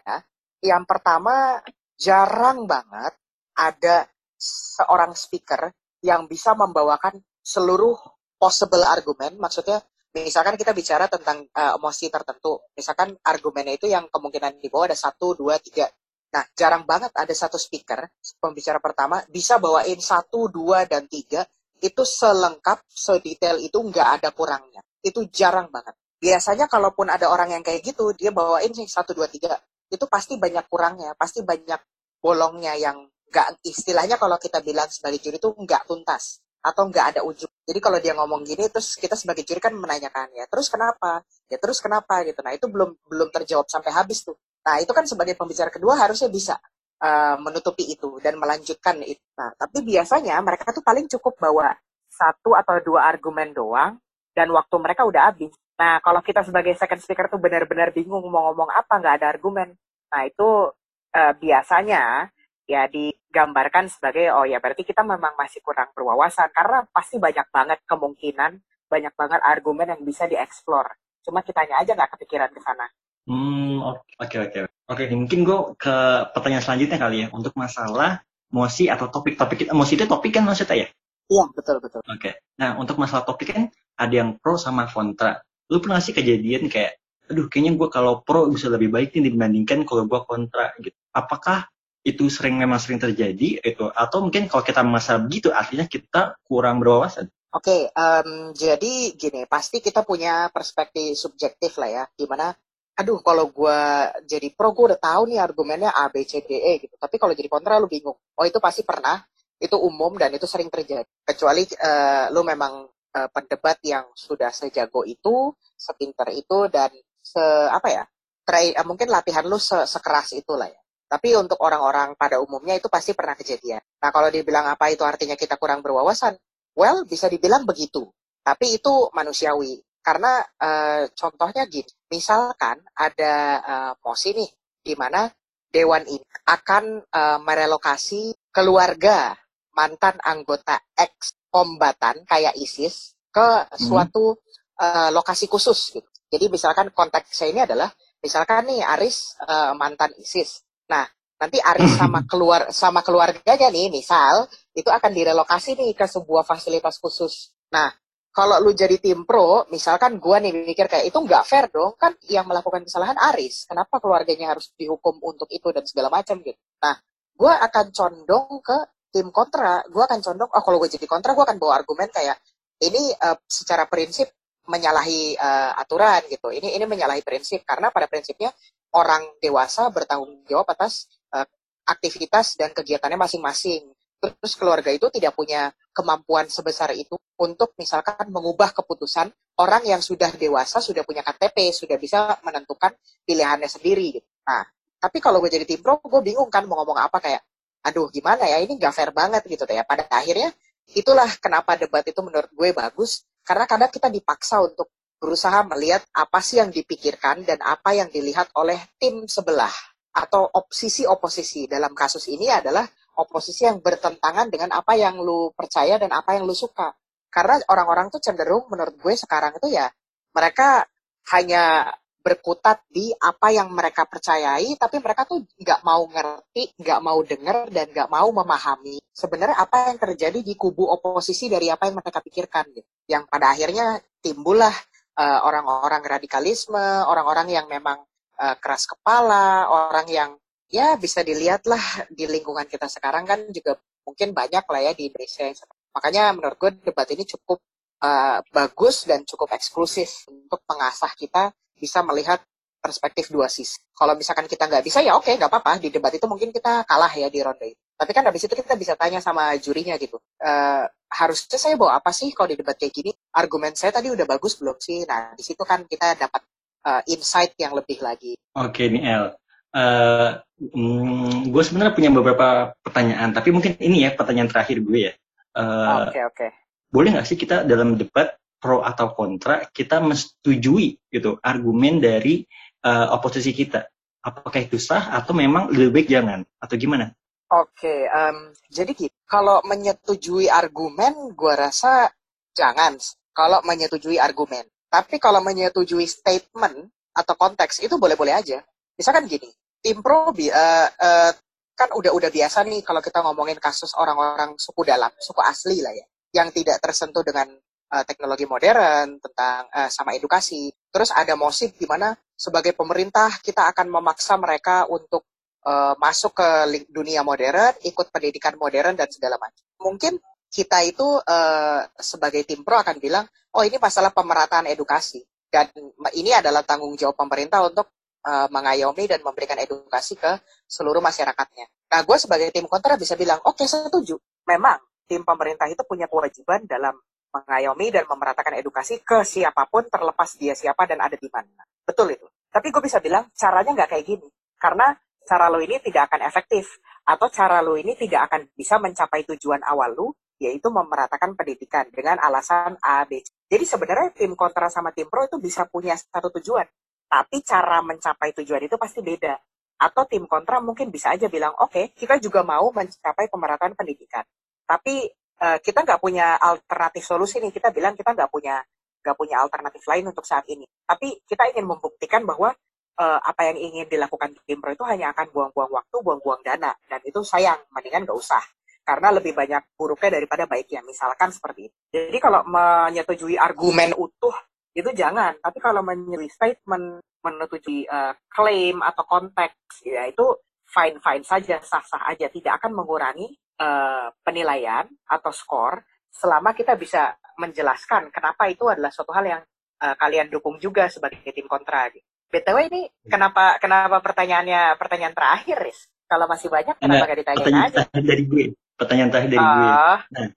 yang pertama jarang banget ada seorang speaker yang bisa membawakan seluruh possible argumen, maksudnya misalkan kita bicara tentang uh, emosi tertentu, misalkan argumennya itu yang kemungkinan dibawa ada satu, dua, tiga. Nah, jarang banget ada satu speaker, pembicara pertama, bisa bawain satu, dua, dan tiga, itu selengkap, sedetail itu nggak ada kurangnya. Itu jarang banget biasanya kalaupun ada orang yang kayak gitu dia bawain sih satu dua tiga. Itu pasti banyak kurangnya pasti banyak bolongnya yang nggak istilahnya kalau kita bilang sebagai juri itu nggak tuntas atau nggak ada ujung. Jadi kalau dia ngomong gini terus kita sebagai juri kan menanyakan ya terus kenapa? Ya terus kenapa? Gitu. Nah itu belum belum terjawab sampai habis tuh. Nah itu kan sebagai pembicara kedua harusnya bisa uh, menutupi itu dan melanjutkan itu nah tapi biasanya mereka tuh paling cukup bawa satu atau dua argumen doang dan waktu mereka udah habis Nah, kalau kita sebagai second speaker tuh benar-benar bingung mau ngomong apa, nggak ada argumen. Nah, itu uh, biasanya ya digambarkan sebagai, oh ya berarti kita memang masih kurang berwawasan. Karena pasti banyak banget kemungkinan, banyak banget argumen yang bisa dieksplor. Cuma kitanya aja nggak kepikiran ke sana. Hmm, oke okay, oke. Okay. Oke, okay, mungkin gue ke pertanyaan selanjutnya kali ya. Untuk masalah emosi atau topik-topik emosi itu topik kan maksudnya ya? Iya, betul betul. Oke. Okay. Nah, untuk masalah topik kan ada yang pro sama kontra lu pernah sih kejadian kayak aduh kayaknya gue kalau pro bisa lebih baik nih dibandingkan kalau gue kontra gitu. Apakah itu sering memang sering terjadi itu atau mungkin kalau kita masa begitu artinya kita kurang berwawasan? Oke, okay, um, jadi gini, pasti kita punya perspektif subjektif lah ya, gimana, aduh kalau gue jadi pro, gue udah tahu nih argumennya A, B, C, D, E gitu, tapi kalau jadi kontra lu bingung. Oh itu pasti pernah, itu umum dan itu sering terjadi. Kecuali uh, lu memang uh, pendebat yang sudah sejago itu, sepinter itu dan se apa ya? Try, uh, mungkin latihan lu se sekeras itulah ya. Tapi untuk orang-orang pada umumnya itu pasti pernah kejadian. Nah, kalau dibilang apa itu artinya kita kurang berwawasan? Well, bisa dibilang begitu. Tapi itu manusiawi. Karena uh, contohnya gini, misalkan ada uh, mosi nih, di mana dewan ini akan uh, merelokasi keluarga mantan anggota ex kombatan kayak ISIS ke hmm. suatu hmm. uh, lokasi khusus gitu. Jadi misalkan konteks saya ini adalah misalkan nih Aris uh, mantan ISIS. Nah, nanti Aris sama [LAUGHS] keluar sama keluarganya nih misal itu akan direlokasi nih ke sebuah fasilitas khusus. Nah, kalau lu jadi tim pro, misalkan gua nih mikir kayak itu nggak fair dong, kan yang melakukan kesalahan Aris. Kenapa keluarganya harus dihukum untuk itu dan segala macam gitu. Nah, gua akan condong ke tim kontra, gue akan condong, oh kalau gue jadi kontra, gue akan bawa argumen kayak ini uh, secara prinsip menyalahi uh, aturan gitu. Ini ini menyalahi prinsip karena pada prinsipnya orang dewasa bertanggung jawab atas uh, aktivitas dan kegiatannya masing-masing. Terus keluarga itu tidak punya kemampuan sebesar itu untuk misalkan mengubah keputusan orang yang sudah dewasa, sudah punya KTP, sudah bisa menentukan pilihannya sendiri. Gitu. Nah, tapi kalau gue jadi tim pro, gue bingung kan mau ngomong apa kayak aduh gimana ya ini gak fair banget gitu ya. Pada akhirnya itulah kenapa debat itu menurut gue bagus karena kadang kita dipaksa untuk berusaha melihat apa sih yang dipikirkan dan apa yang dilihat oleh tim sebelah atau oposisi oposisi. Dalam kasus ini adalah oposisi yang bertentangan dengan apa yang lu percaya dan apa yang lu suka. Karena orang-orang tuh cenderung menurut gue sekarang itu ya mereka hanya berkutat di apa yang mereka percayai, tapi mereka tuh nggak mau ngerti, nggak mau denger, dan nggak mau memahami sebenarnya apa yang terjadi di kubu oposisi dari apa yang mereka pikirkan. Gitu. Yang pada akhirnya timbullah uh, orang-orang radikalisme, orang-orang yang memang uh, keras kepala, orang yang ya bisa dilihat lah di lingkungan kita sekarang kan juga mungkin banyak lah ya di Indonesia. Makanya menurut gue debat ini cukup uh, bagus dan cukup eksklusif untuk mengasah kita bisa melihat perspektif dua sisi. Kalau misalkan kita nggak bisa ya oke nggak apa-apa di debat itu mungkin kita kalah ya di ronde itu. Tapi kan habis itu kita bisa tanya sama jurinya gitu. Uh, harusnya saya bawa apa sih kalau di debat kayak gini? Argumen saya tadi udah bagus belum sih? Nah di situ kan kita dapat uh, insight yang lebih lagi. Oke nih El. Uh, mm, gue sebenarnya punya beberapa pertanyaan, tapi mungkin ini ya pertanyaan terakhir gue ya. Oke uh, oke. Okay, okay. Boleh nggak sih kita dalam debat pro atau kontra kita menyetujui gitu argumen dari uh, oposisi kita? Apakah itu sah atau memang lebih baik jangan atau gimana? Oke, okay, um, jadi. Kalau menyetujui argumen, gue rasa jangan. Kalau menyetujui argumen, tapi kalau menyetujui statement atau konteks itu boleh-boleh aja. Misalkan gini, tim pro uh, uh, kan udah udah biasa nih kalau kita ngomongin kasus orang-orang suku dalam, suku asli lah ya, yang tidak tersentuh dengan uh, teknologi modern tentang uh, sama edukasi. Terus ada motif di mana sebagai pemerintah kita akan memaksa mereka untuk uh, masuk ke dunia modern, ikut pendidikan modern dan segala macam. Mungkin kita itu uh, sebagai tim pro akan bilang, oh ini masalah pemerataan edukasi dan ini adalah tanggung jawab pemerintah untuk uh, mengayomi dan memberikan edukasi ke seluruh masyarakatnya. Nah, gue sebagai tim kontra bisa bilang, oke okay, setuju. Memang tim pemerintah itu punya kewajiban dalam mengayomi dan memeratakan edukasi ke siapa pun terlepas dia siapa dan ada di mana. Betul itu. Tapi gue bisa bilang caranya nggak kayak gini. Karena cara lo ini tidak akan efektif. Atau cara lo ini tidak akan bisa mencapai tujuan awal lo yaitu memeratakan pendidikan dengan alasan A, B, C. Jadi sebenarnya tim kontra sama tim pro itu bisa punya satu tujuan, tapi cara mencapai tujuan itu pasti beda. Atau tim kontra mungkin bisa aja bilang, oke, okay, kita juga mau mencapai pemerataan pendidikan, tapi uh, kita nggak punya alternatif solusi nih. Kita bilang kita nggak punya nggak punya alternatif lain untuk saat ini. Tapi kita ingin membuktikan bahwa uh, apa yang ingin dilakukan tim pro itu hanya akan buang-buang waktu, buang-buang dana, dan itu sayang, mendingan nggak usah karena lebih banyak buruknya daripada baiknya. Misalkan seperti itu. Jadi kalau menyetujui argumen utuh itu jangan, tapi kalau menyetujui statement, menyetujui uh, klaim atau konteks, ya itu fine-fine saja, sah-sah aja, tidak akan mengurangi uh, penilaian atau skor selama kita bisa menjelaskan kenapa itu adalah suatu hal yang uh, kalian dukung juga sebagai tim kontra. BTW ini kenapa kenapa pertanyaannya pertanyaan terakhir, Riz? Kalau masih banyak kenapa gak ditanya aja? Dari gue pertanyaan terakhir dari uh, gue. Ah. Nah,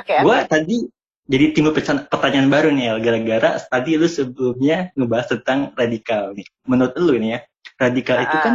okay, gue tadi jadi timbul pertanyaan baru nih El, gara-gara tadi lu sebelumnya ngebahas tentang radikal nih. Menurut lu nih ya, radikal uh, itu kan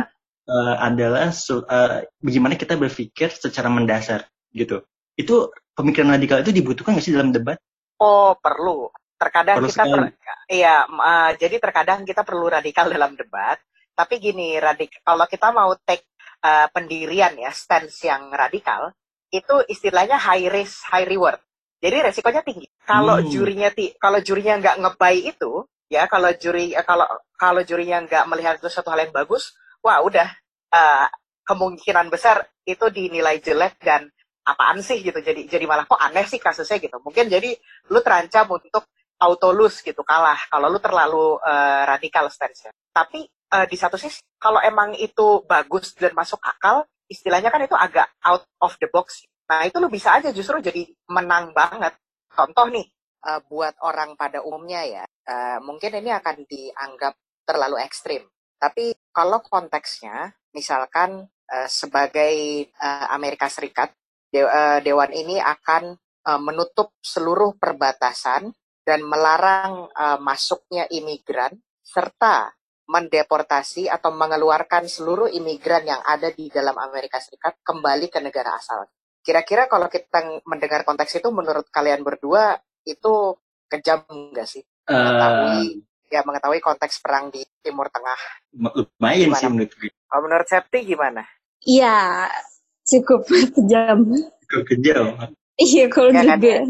uh, adalah uh, bagaimana kita berpikir secara mendasar gitu. Itu pemikiran radikal itu dibutuhkan nggak sih dalam debat? Oh perlu. Terkadang perlu kita per, iya uh, jadi terkadang kita perlu radikal dalam debat. Tapi gini, radik kalau kita mau take uh, pendirian ya stance yang radikal, itu istilahnya high risk high reward. Jadi resikonya tinggi. Kalau hmm. jurinya ti kalau jurinya nggak ngebay itu, ya kalau juri kalau kalau jurinya nggak melihat itu satu hal yang bagus, wah udah uh, kemungkinan besar itu dinilai jelek dan apaan sih gitu. Jadi jadi malah kok aneh sih kasusnya gitu. Mungkin jadi lu terancam untuk auto lose gitu kalah kalau lu terlalu uh, radikal stance-nya. Tapi uh, di satu sisi kalau emang itu bagus dan masuk akal, istilahnya kan itu agak out of the box. Nah itu lu bisa aja justru jadi menang banget. Contoh nih, uh, buat orang pada umumnya ya, uh, mungkin ini akan dianggap terlalu ekstrim. Tapi kalau konteksnya, misalkan uh, sebagai uh, Amerika Serikat, de uh, Dewan ini akan uh, menutup seluruh perbatasan dan melarang uh, masuknya imigran serta mendeportasi atau mengeluarkan seluruh imigran yang ada di dalam Amerika Serikat kembali ke negara asal. Kira-kira kalau kita mendengar konteks itu, menurut kalian berdua itu kejam nggak sih? Mengetahui, uh, ya mengetahui konteks perang di Timur Tengah. Lumayan sih menurut gue. Kalau menurut Septi gimana? Iya, cukup [LAUGHS] kejam. Cukup kejam. Iya, kalau ya, juga. Kan?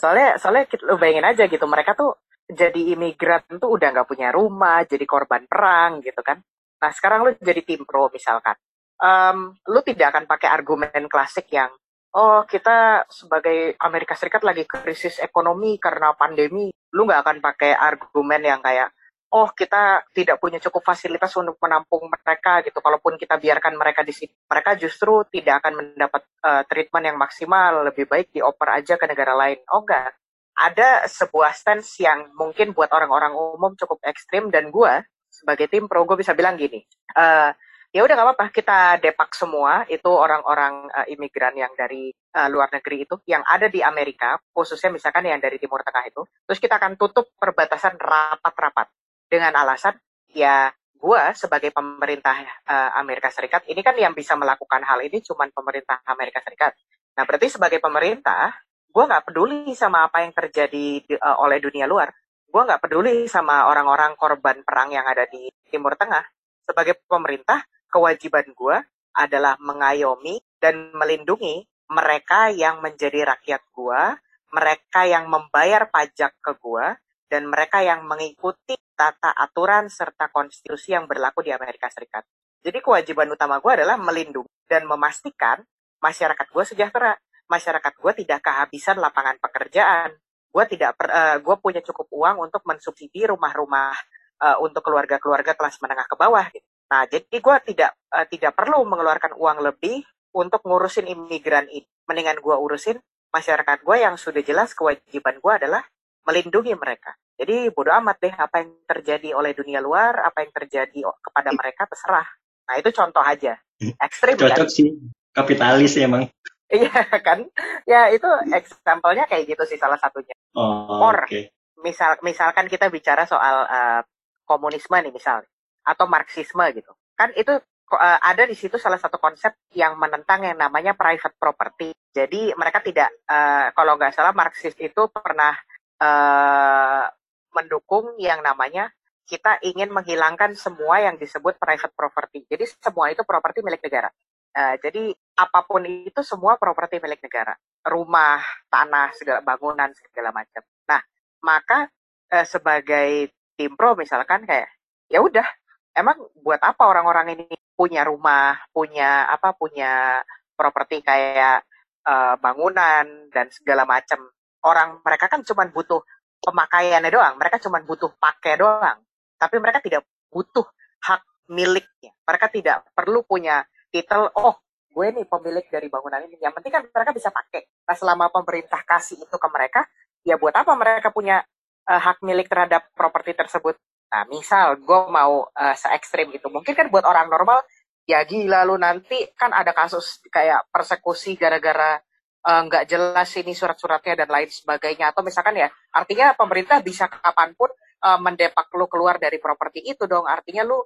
Soalnya, soalnya kita, lu bayangin aja gitu, mereka tuh jadi imigran tuh udah nggak punya rumah, jadi korban perang gitu kan. Nah sekarang lu jadi tim pro misalkan, um, lu tidak akan pakai argumen klasik yang oh kita sebagai Amerika Serikat lagi krisis ekonomi karena pandemi, lu nggak akan pakai argumen yang kayak oh kita tidak punya cukup fasilitas untuk menampung mereka gitu. Kalaupun kita biarkan mereka di sini, mereka justru tidak akan mendapat uh, treatment yang maksimal. Lebih baik dioper aja ke negara lain. Oh enggak, ada sebuah stance yang mungkin buat orang-orang umum cukup ekstrim dan gue sebagai tim pro gue bisa bilang gini. Uh, ya udah nggak apa-apa. Kita depak semua. Itu orang-orang uh, imigran yang dari uh, luar negeri itu yang ada di Amerika khususnya misalkan yang dari Timur Tengah itu. Terus kita akan tutup perbatasan rapat-rapat dengan alasan ya gue sebagai pemerintah uh, Amerika Serikat ini kan yang bisa melakukan hal ini cuma pemerintah Amerika Serikat. Nah berarti sebagai pemerintah gue nggak peduli sama apa yang terjadi di, uh, oleh dunia luar. Gue nggak peduli sama orang-orang korban perang yang ada di Timur Tengah. Sebagai pemerintah kewajiban gue adalah mengayomi dan melindungi mereka yang menjadi rakyat gue, mereka yang membayar pajak ke gue, dan mereka yang mengikuti tata aturan serta konstitusi yang berlaku di Amerika Serikat. Jadi kewajiban utama gue adalah melindungi dan memastikan masyarakat gue sejahtera. Masyarakat gue tidak kehabisan lapangan pekerjaan. Gue tidak, per, uh, gue punya cukup uang untuk mensubsidi rumah-rumah uh, untuk keluarga-keluarga kelas menengah ke bawah. Gitu. Nah, jadi gue tidak uh, tidak perlu mengeluarkan uang lebih untuk ngurusin imigran ini. Mendingan gue urusin masyarakat gue yang sudah jelas kewajiban gue adalah melindungi mereka. Jadi bodoh amat deh apa yang terjadi oleh dunia luar, apa yang terjadi kepada mereka terserah. Nah itu contoh aja. Ekstrim Cocok kan? sih, kapitalis emang. Iya [LAUGHS] kan? Ya itu example-nya kayak gitu sih salah satunya. Oh, Or okay. misal misalkan kita bicara soal uh, komunisme nih misal atau Marxisme gitu. Kan itu uh, ada di situ salah satu konsep yang menentang yang namanya private property. Jadi mereka tidak, uh, kalau nggak salah Marxis itu pernah uh, mendukung yang namanya kita ingin menghilangkan semua yang disebut private property. Jadi semua itu properti milik negara. Uh, jadi apa pun itu semua properti milik negara, rumah, tanah, segala bangunan segala macam. Nah maka uh, sebagai tim pro misalkan kayak ya udah emang buat apa orang-orang ini punya rumah, punya apa, punya properti kayak uh, bangunan dan segala macam. Orang mereka kan cuma butuh pemakaiannya doang, mereka cuma butuh pakai doang. Tapi mereka tidak butuh hak miliknya. Mereka tidak perlu punya titel, oh gue nih pemilik dari bangunan ini. Yang penting kan mereka bisa pakai. Nah selama pemerintah kasih itu ke mereka, ya buat apa mereka punya uh, hak milik terhadap properti tersebut? Nah, misal gue mau uh, se ekstrim itu, mungkin kan buat orang normal, ya gila lu nanti kan ada kasus kayak persekusi gara-gara eh, nggak uh, jelas ini surat-suratnya dan lain sebagainya. Atau misalkan ya, artinya pemerintah bisa kapan pun uh, mendepak lu keluar dari properti itu dong. Artinya lu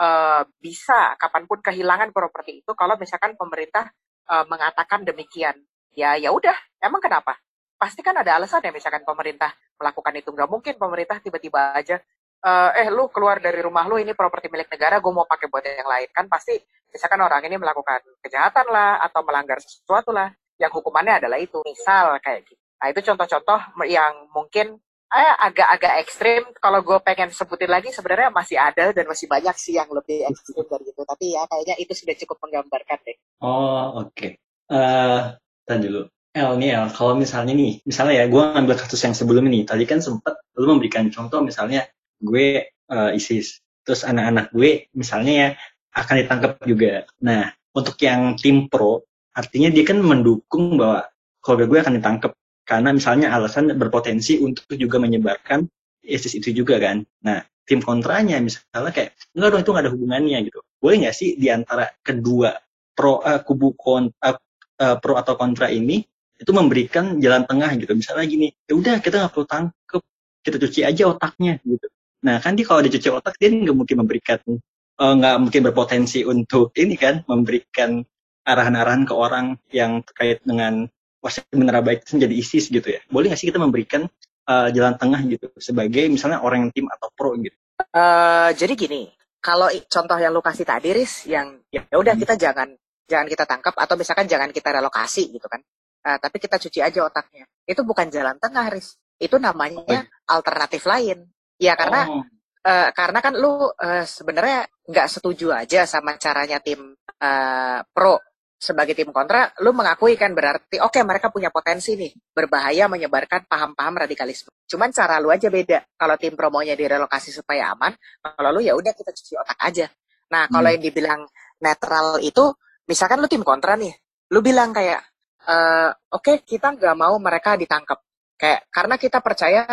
uh, bisa kapan pun kehilangan properti itu kalau misalkan pemerintah uh, mengatakan demikian. Ya ya udah, emang kenapa? Pasti kan ada alasan ya misalkan pemerintah melakukan itu. Nggak mungkin pemerintah tiba-tiba aja uh, eh lu keluar dari rumah lu ini properti milik negara gue mau pakai buat yang lain. Kan pasti misalkan orang ini melakukan kejahatan lah atau melanggar sesuatu lah yang hukumannya adalah itu. Misal kayak gitu. Nah itu contoh-contoh yang mungkin eh, agak-agak ekstrim. Kalau gue pengen sebutin lagi sebenarnya masih ada dan masih banyak sih yang lebih ekstrim dari itu. Tapi ya kayaknya itu sudah cukup menggambarkan deh. Oh oke. Okay. uh, eh, dulu. El nih El, kalau misalnya nih, misalnya ya gue ngambil kasus yang sebelum ini, tadi kan sempat lu memberikan contoh misalnya gue uh, ISIS. Terus anak-anak gue misalnya ya akan ditangkap juga. Nah, untuk yang tim pro, artinya dia kan mendukung bahwa keluarga gue akan ditangkap karena misalnya alasan berpotensi untuk juga menyebarkan ISIS itu juga kan. Nah, tim kontranya misalnya kayak enggak dong itu nggak ada hubungannya gitu. Boleh nggak sih di antara kedua pro uh, kubu kon, uh, uh, pro atau kontra ini itu memberikan jalan tengah gitu. Misalnya gini, ya udah kita nggak perlu tangkep, kita cuci aja otaknya gitu. Nah kan dia kalau dicuci otak dia nggak mungkin memberikan eh, nggak uh, mungkin berpotensi untuk ini kan memberikan arahan-arahan ke orang yang terkait dengan wah benar baik itu menjadi ISIS gitu ya. Boleh nggak sih kita memberikan uh, jalan tengah gitu sebagai misalnya orang yang tim atau pro gitu? Uh, jadi gini, kalau contoh yang lu kasih tadi Riz, yang ya udah hmm. kita jangan jangan kita tangkap atau misalkan jangan kita relokasi gitu kan. Uh, tapi kita cuci aja otaknya. Itu bukan jalan tengah, Riz. itu namanya alternatif lain. Ya karena oh. uh, karena kan lu uh, sebenarnya nggak setuju aja sama caranya tim uh, pro sebagai tim kontra, lu mengakui kan berarti oke okay, mereka punya potensi nih berbahaya menyebarkan paham-paham radikalisme. Cuman cara lu aja beda. Kalau tim promonya direlokasi supaya aman, kalau lu ya udah kita cuci otak aja. Nah, kalau hmm. yang dibilang netral itu, misalkan lu tim kontra nih, lu bilang kayak e, oke okay, kita nggak mau mereka ditangkap. Kayak karena kita percaya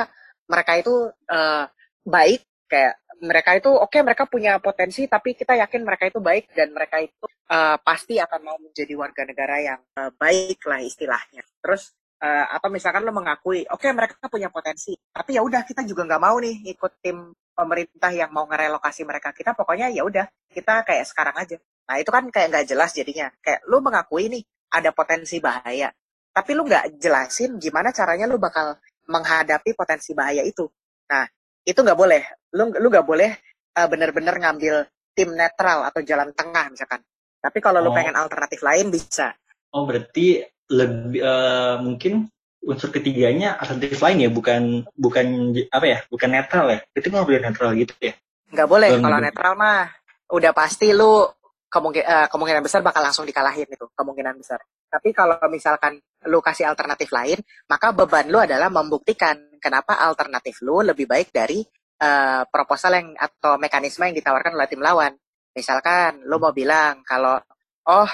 mereka itu uh, baik kayak mereka itu oke okay, mereka punya potensi tapi kita yakin mereka itu baik dan mereka itu uh, pasti akan mau menjadi warga negara yang uh, baik lah istilahnya. Terus uh, atau misalkan lo mengakui oke okay, mereka punya potensi tapi ya udah kita juga nggak mau nih ikut tim pemerintah yang mau ngerelokasi mereka. Kita pokoknya ya udah kita kayak sekarang aja. Nah itu kan kayak nggak jelas jadinya. Kayak lo mengakui nih ada potensi bahaya tapi lu nggak jelasin gimana caranya lu bakal menghadapi potensi bahaya itu. Nah itu nggak boleh. Lu lu nggak boleh uh, bener-bener ngambil tim netral atau jalan tengah misalkan. Tapi kalau oh. lu pengen alternatif lain bisa. Oh berarti lebih uh, mungkin unsur ketiganya alternatif lain ya bukan bukan apa ya bukan netral ya? Itu nggak boleh netral gitu ya? Nggak boleh. Kalau netral mah udah pasti lu kemungkin, uh, kemungkinan besar bakal langsung dikalahin itu kemungkinan besar. Tapi kalau misalkan lu kasih alternatif lain maka beban lu adalah membuktikan kenapa alternatif lu lebih baik dari uh, proposal yang atau mekanisme yang ditawarkan oleh tim lawan. Misalkan lu mau bilang kalau oh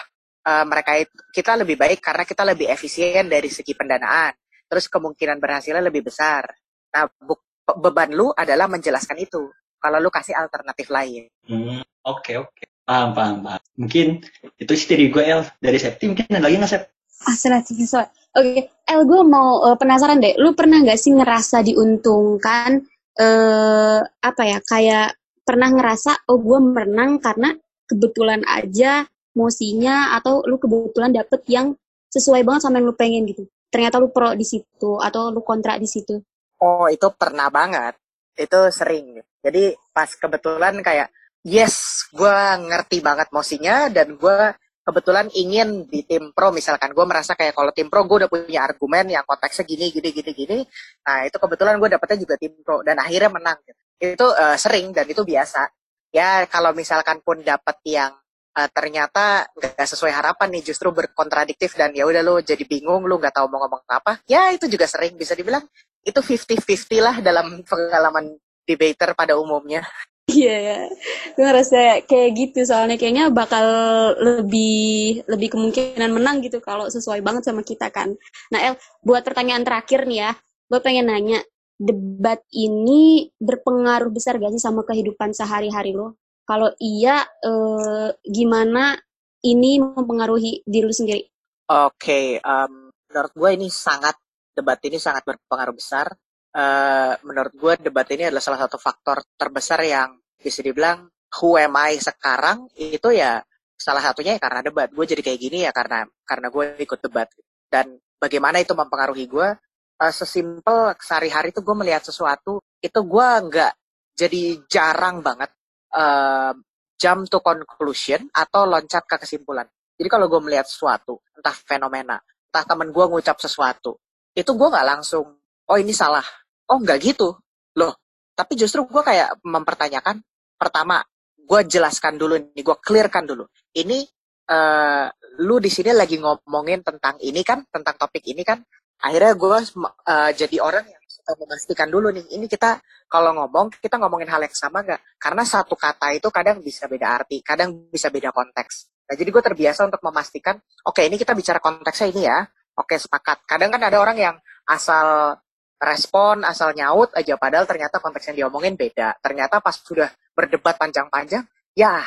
uh, mereka itu, kita lebih baik karena kita lebih efisien dari segi pendanaan, terus kemungkinan berhasilnya lebih besar. Nah, beban lu adalah menjelaskan itu. Kalau lu kasih alternatif lain. Hmm, oke okay. Okay. Paham, paham, paham. Mungkin itu dari gue, El. Dari Septi mungkin ada lagi nggak, Sep? Oke, okay. El, gue mau uh, penasaran deh. Lu pernah nggak sih ngerasa diuntungkan eh apa ya kayak pernah ngerasa oh gue menang karena kebetulan aja mosinya atau lu kebetulan dapet yang sesuai banget sama yang lu pengen gitu ternyata lu pro di situ atau lu kontra di situ oh itu pernah banget itu sering jadi pas kebetulan kayak yes gue ngerti banget mosinya dan gue kebetulan ingin di tim pro misalkan. Gue merasa kayak kalau tim pro gue udah punya argumen yang konteksnya gini gini gini gini. Nah itu kebetulan gue dapetnya juga tim pro dan akhirnya menang itu uh, sering dan itu biasa. Ya kalau misalkan pun dapet yang uh, ternyata nggak sesuai harapan nih justru berkontradiktif dan ya udah lo jadi bingung lo nggak tahu mau ngomong apa ya itu juga sering. Bisa dibilang itu 50-50 lah dalam pengalaman debater pada umumnya Iya ya, gue ngerasa kayak gitu soalnya kayaknya bakal lebih lebih kemungkinan menang gitu kalau sesuai banget sama kita kan. Nah El, buat pertanyaan terakhir nih ya, gue pengen nanya, debat ini berpengaruh besar gak sih sama kehidupan sehari-hari lo? Kalau iya, eh, gimana ini mempengaruhi diri lo sendiri? Oke, okay, um, menurut gue ini sangat debat ini sangat berpengaruh besar uh, menurut gue debat ini adalah salah satu faktor terbesar yang bisa dibilang who am I sekarang itu ya salah satunya ya karena debat. Gue jadi kayak gini ya karena karena gue ikut debat. Dan bagaimana itu mempengaruhi gue? Uh, sesimpel sehari-hari itu gue melihat sesuatu itu gue nggak jadi jarang banget uh, jump to conclusion atau loncat ke kesimpulan. Jadi kalau gue melihat sesuatu, entah fenomena, entah temen gue ngucap sesuatu, itu gue nggak langsung, oh ini salah, oh nggak gitu. Loh tapi justru gue kayak mempertanyakan pertama gue jelaskan dulu nih gue clearkan dulu. Ini uh, lu di sini lagi ngomongin tentang ini kan tentang topik ini kan akhirnya gue uh, jadi orang yang memastikan dulu nih ini kita kalau ngomong kita ngomongin hal yang sama nggak? Karena satu kata itu kadang bisa beda arti kadang bisa beda konteks. Nah jadi gue terbiasa untuk memastikan oke okay, ini kita bicara konteksnya ini ya. Oke sepakat. Kadang kan ada orang yang asal respon asal nyaut aja padahal ternyata konteks yang diomongin beda. Ternyata pas sudah berdebat panjang-panjang, ya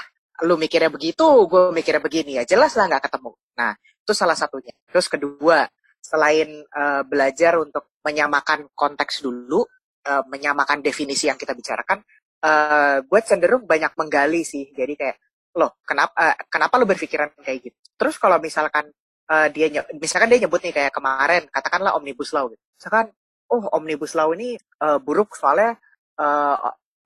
lu mikirnya begitu, gue mikirnya begini ya jelas lah nggak ketemu. Nah itu salah satunya. Terus kedua, selain uh, belajar untuk menyamakan konteks dulu, uh, menyamakan definisi yang kita bicarakan, uh, gue cenderung banyak menggali sih. Jadi kayak, loh kenapa uh, kenapa lu berpikiran kayak gitu? Terus kalau misalkan uh, dia misalkan dia nyebut nih kayak kemarin, katakanlah omnibus law gitu. Misalkan oh omnibus law ini uh, buruk soalnya uh,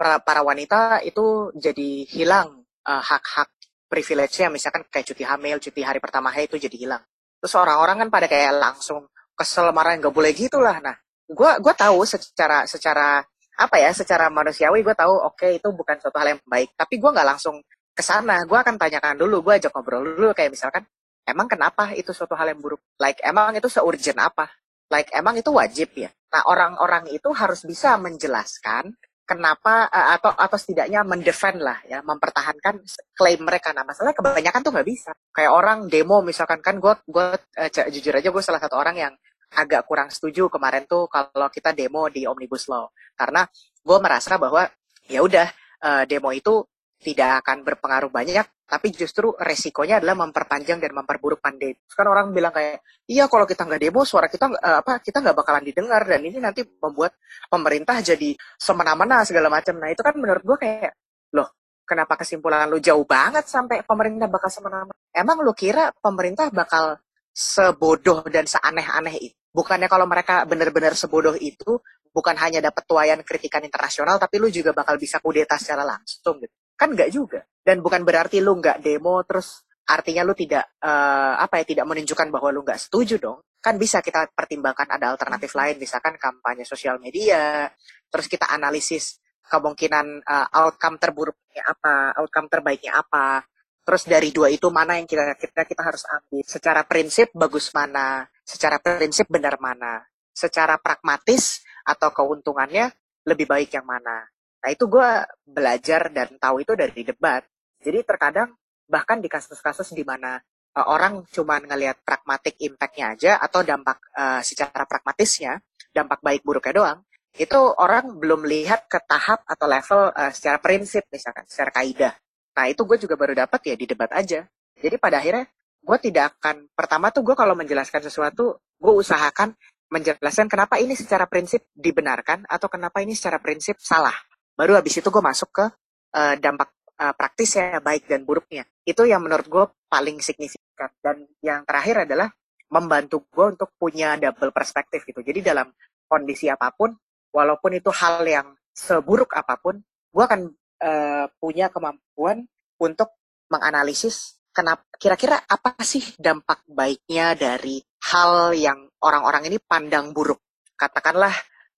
para, para wanita itu jadi hilang uh, hak-hak privilege-nya. Misalkan kayak cuti hamil, cuti hari pertama itu jadi hilang. Terus orang-orang kan pada kayak langsung kesel marah nggak boleh gitu lah. Nah, gue gue tahu secara secara apa ya secara manusiawi gue tahu oke okay, itu bukan suatu hal yang baik. Tapi gue nggak langsung ke sana. Gue akan tanyakan dulu gue ajak ngobrol dulu. Kayak misalkan emang kenapa itu suatu hal yang buruk? Like emang itu seurgent apa? Like emang itu wajib ya nah orang-orang itu harus bisa menjelaskan kenapa uh, atau atau setidaknya mendefend lah ya mempertahankan klaim mereka. Nah masalahnya kebanyakan tuh nggak bisa. Kayak orang demo misalkan kan gue gue uh, jujur aja gue salah satu orang yang agak kurang setuju kemarin tuh kalau kita demo di omnibus law. Karena gue merasa bahwa ya udah uh, demo itu tidak akan berpengaruh banyak tapi justru resikonya adalah memperpanjang dan memperburuk pandemi. Kan orang bilang kayak, iya kalau kita nggak demo, suara kita uh, apa kita nggak bakalan didengar dan ini nanti membuat pemerintah jadi semena-mena segala macam. Nah itu kan menurut gue kayak, loh kenapa kesimpulan lu jauh banget sampai pemerintah bakal semena-mena? Emang lu kira pemerintah bakal sebodoh dan seaneh-aneh itu? bukannya kalau mereka benar-benar sebodoh itu bukan hanya dapat tuayan kritikan internasional tapi lu juga bakal bisa kudeta secara langsung gitu kan nggak juga. Dan bukan berarti lu nggak demo terus artinya lu tidak uh, apa ya tidak menunjukkan bahwa lu nggak setuju dong. Kan bisa kita pertimbangkan ada alternatif lain misalkan kampanye sosial media terus kita analisis kemungkinan uh, outcome terburuknya apa outcome terbaiknya apa. Terus dari dua itu mana yang kita kita kita harus ambil? Secara prinsip bagus mana? Secara prinsip benar mana, secara pragmatis atau keuntungannya lebih baik yang mana. Nah itu gue belajar dan tahu itu dari debat. Jadi terkadang bahkan di kasus-kasus di mana uh, orang cuma ngelihat pragmatik impact-nya aja atau dampak uh, secara pragmatisnya, dampak baik buruknya doang, itu orang belum lihat ke tahap atau level uh, secara prinsip misalkan, secara kaidah. Nah itu gue juga baru dapat ya di debat aja. Jadi pada akhirnya gue tidak akan pertama tuh gue kalau menjelaskan sesuatu gue usahakan menjelaskan kenapa ini secara prinsip dibenarkan atau kenapa ini secara prinsip salah baru habis itu gue masuk ke uh, dampak uh, praktisnya baik dan buruknya. Itu yang menurut gue paling signifikan. Dan yang terakhir adalah membantu gue untuk punya double perspektif gitu. Jadi dalam kondisi apa pun walaupun itu hal yang seburuk apa pun gue akan uh, punya kemampuan untuk menganalisis kenapa kira-kira apa sih dampak baiknya dari hal yang orang-orang ini pandang buruk. Katakanlah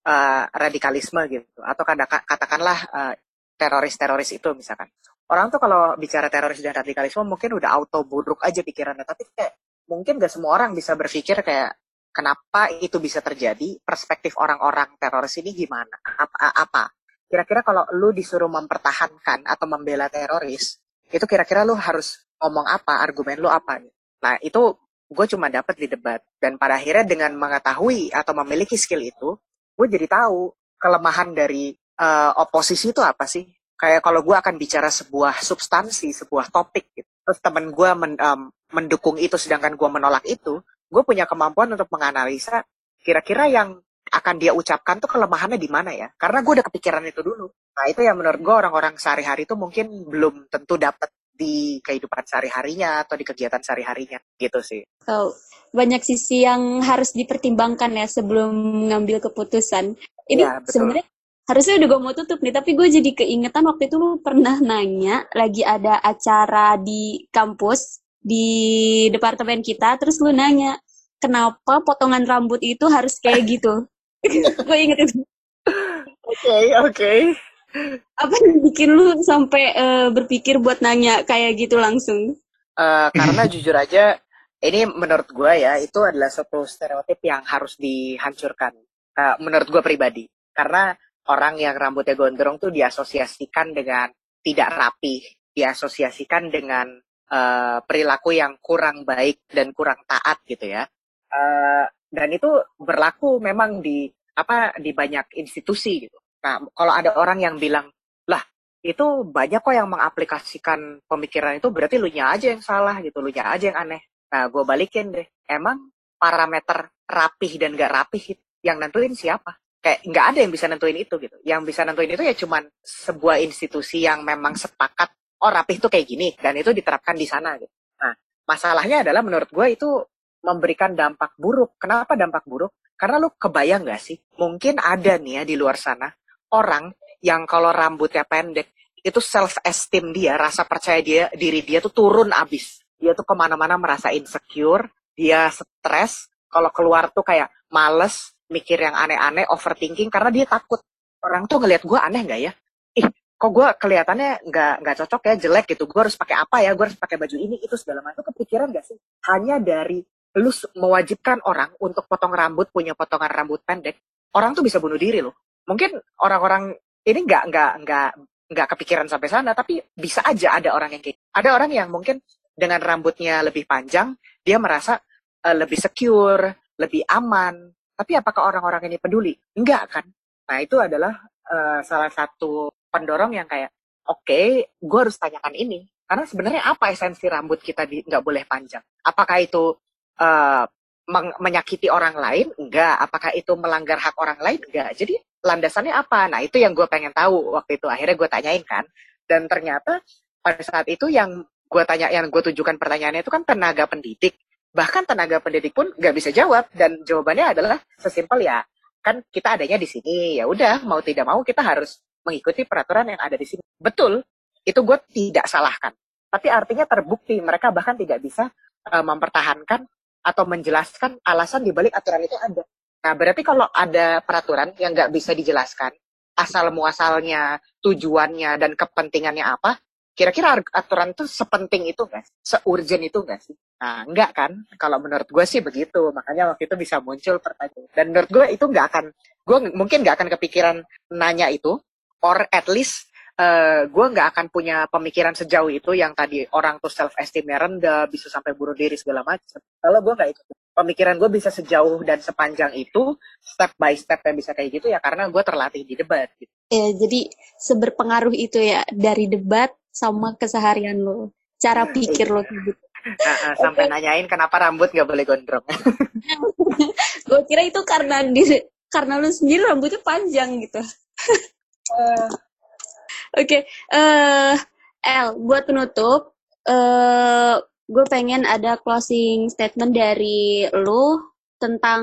uh, radikalisme gitu. Atau katakanlah uh, teroris-teroris itu misalkan. Orang tuh kalau bicara teroris dan radikalisme mungkin udah auto buruk aja pikirannya. Tapi kayak mungkin gak semua orang bisa berpikir kayak kenapa itu bisa terjadi? Perspektif orang-orang teroris ini gimana? Apa apa? Kira-kira kalau lu disuruh mempertahankan atau membela teroris itu kira-kira lu harus ngomong apa, argumen lu apa. Nah, itu gue cuma dapat di debat. Dan pada akhirnya dengan mengetahui atau memiliki skill itu, gue jadi tahu kelemahan dari uh, oposisi itu apa sih. Kayak kalau gue akan bicara sebuah substansi, sebuah topik, gitu. terus temen gue men, um, mendukung itu sedangkan gue menolak itu, gue punya kemampuan untuk menganalisa kira-kira yang akan dia ucapkan tuh kelemahannya di mana ya? Karena gue udah kepikiran itu dulu. Nah itu yang menurut gue orang-orang sehari-hari itu mungkin belum tentu dapat di kehidupan sehari-harinya atau di kegiatan sehari-harinya gitu sih. Oh, banyak sisi yang harus dipertimbangkan ya sebelum mengambil keputusan. Ini ya, sebenarnya harusnya udah gue mau tutup nih, tapi gue jadi keingetan waktu itu pernah nanya lagi ada acara di kampus di departemen kita, terus lu nanya kenapa potongan rambut itu harus kayak [LAUGHS] gitu. [LAUGHS] gue inget itu. Oke, okay, oke. Okay apa yang bikin lu sampai uh, berpikir buat nanya kayak gitu langsung? Uh, karena jujur aja ini menurut gue ya itu adalah satu stereotip yang harus dihancurkan uh, menurut gue pribadi. Karena orang yang rambutnya gondrong tuh diasosiasikan dengan tidak rapi diasosiasikan dengan uh, perilaku yang kurang baik dan kurang taat gitu ya. Uh, dan itu berlaku memang di apa di banyak institusi gitu. Nah, kalau ada orang yang bilang, lah itu banyak kok yang mengaplikasikan pemikiran itu berarti lu nya aja yang salah gitu, lu nya aja yang aneh. Nah, gue balikin deh, emang parameter rapih dan gak rapih yang nentuin siapa? Kayak nggak ada yang bisa nentuin itu gitu. Yang bisa nentuin itu ya cuman sebuah institusi yang memang sepakat, oh rapih itu kayak gini, dan itu diterapkan di sana gitu. Nah, masalahnya adalah menurut gue itu memberikan dampak buruk. Kenapa dampak buruk? Karena lu kebayang gak sih? Mungkin ada nih ya di luar sana orang yang kalau rambutnya pendek itu self esteem dia, rasa percaya dia diri dia tuh turun abis. Dia tuh ke mana-mana merasa insecure, dia stres, kalau keluar tuh kayak males, mikir yang aneh-aneh, overthinking karena dia takut orang tuh ngelihat gue aneh nggak ya? Ih, kok gue kelihatannya nggak nggak cocok ya, jelek gitu. Gue harus pakai apa ya? Gue harus pakai baju ini itu segala macam. Kepikiran gak sih? Hanya dari lu mewajibkan orang untuk potong rambut punya potongan rambut pendek, orang tuh bisa bunuh diri loh. Mungkin orang-orang ini nggak nggak nggak nggak kepikiran sampai sana, tapi bisa aja ada orang yang kayak ada orang yang mungkin dengan rambutnya lebih panjang, dia merasa uh, lebih secure, lebih aman. Tapi apakah orang-orang ini peduli? Enggak kan? Nah itu adalah uh, salah satu pendorong yang kayak, oke, okay, gue harus tanyakan ini. Karena sebenarnya apa esensi rambut kita di nggak boleh panjang? Apakah itu uh, menyakiti orang lain? Enggak. Apakah itu melanggar hak orang lain? Enggak. Jadi landasannya apa? Nah itu yang gue pengen tahu waktu itu. Akhirnya gue tanyain kan. Dan ternyata pada saat itu yang gue tanya, yang gue tunjukkan pertanyaannya itu kan tenaga pendidik. Bahkan tenaga pendidik pun nggak bisa jawab. Dan jawabannya adalah sesimpel ya kan kita adanya di sini. Ya udah mau tidak mau kita harus mengikuti peraturan yang ada di sini. Betul itu gue tidak salahkan. Tapi artinya terbukti mereka bahkan tidak bisa uh, mempertahankan atau menjelaskan alasan dibalik aturan itu ada. Nah berarti kalau ada peraturan yang nggak bisa dijelaskan asal muasalnya tujuannya dan kepentingannya apa kira-kira aturan itu sepenting itu guys, seurgent itu gak sih? Nah, enggak kan? Kalau menurut gue sih begitu. Makanya waktu itu bisa muncul pertanyaan. Dan menurut gue itu nggak akan, gue mungkin nggak akan kepikiran nanya itu, or at least uh, gue nggak akan punya pemikiran sejauh itu yang tadi orang tuh self esteemnya rendah, bisa sampai bunuh diri segala macam. Kalau gue nggak ikut, pemikiran gue bisa sejauh dan sepanjang itu, step by step yang bisa kayak gitu ya karena gue terlatih di debat. Gitu. Ya, jadi seberpengaruh itu ya dari debat sama keseharian lo, cara pikir lo gitu. Uh, sampai okay. nanyain kenapa rambut nggak boleh gondrong. [LAUGHS] gue kira itu karena di karena lu sendiri rambutnya panjang gitu. uh. Oke, okay. uh, eh, El, buat penutup, uh, gue pengen ada closing statement dari lu tentang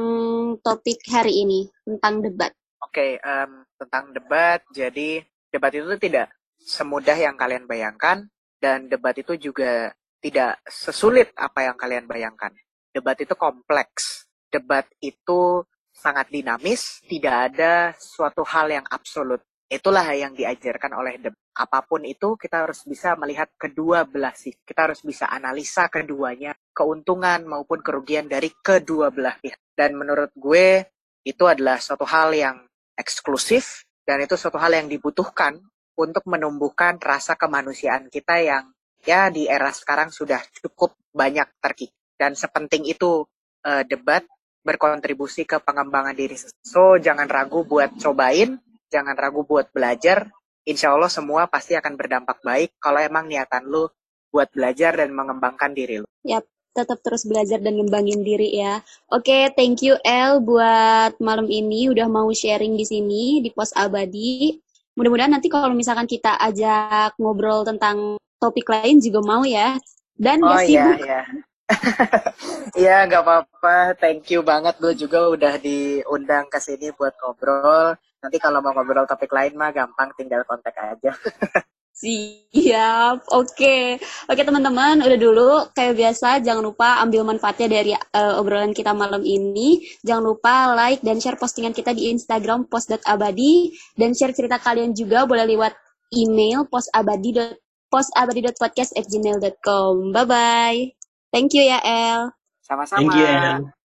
topik hari ini, tentang debat. Oke, okay, um, tentang debat, jadi debat itu tidak semudah yang kalian bayangkan, dan debat itu juga tidak sesulit apa yang kalian bayangkan. Debat itu kompleks. Debat itu sangat dinamis, tidak ada suatu hal yang absolut. Itulah yang diajarkan oleh debat. Apa pun itu kita harus bisa melihat kedua belah sih. Kita harus bisa analisa keduanya, keuntungan maupun kerugian dari kedua belah pihak. Dan menurut gue itu adalah suatu hal yang eksklusif dan itu suatu hal yang dibutuhkan untuk menumbuhkan rasa kemanusiaan kita yang ya di era sekarang sudah cukup banyak terkikis dan sepenting itu uh, debat berkontribusi ke pengembangan diri. So jangan ragu buat cobain, jangan ragu buat belajar. Insya Allah semua pasti akan berdampak baik kalau emang niatan lu buat belajar dan mengembangkan diri lu. Yap, tetap terus belajar dan ngembangin diri ya. Oke, okay, thank you El buat malam ini udah mau sharing di sini di pos abadi. Mudah-mudahan nanti kalau misalkan kita ajak ngobrol tentang topik lain juga mau ya. Dan oh, gak sibuk. Iya, [LAUGHS] iya. Iya, nggak apa-apa. Thank you banget gue juga udah diundang ke sini buat ngobrol. Nanti kalau mau ngobrol topik lain mah gampang tinggal kontak aja. [LAUGHS] Siap, oke. Okay. Oke okay, teman-teman, udah dulu. Kayak biasa, jangan lupa ambil manfaatnya dari uh, obrolan kita malam ini. Jangan lupa like dan share postingan kita di Instagram post.abadi. Dan share cerita kalian juga boleh lewat email postabadi postabadi.podcast@gmail.com. Bye bye. Thank you ya El. Sama-sama. Thank you El.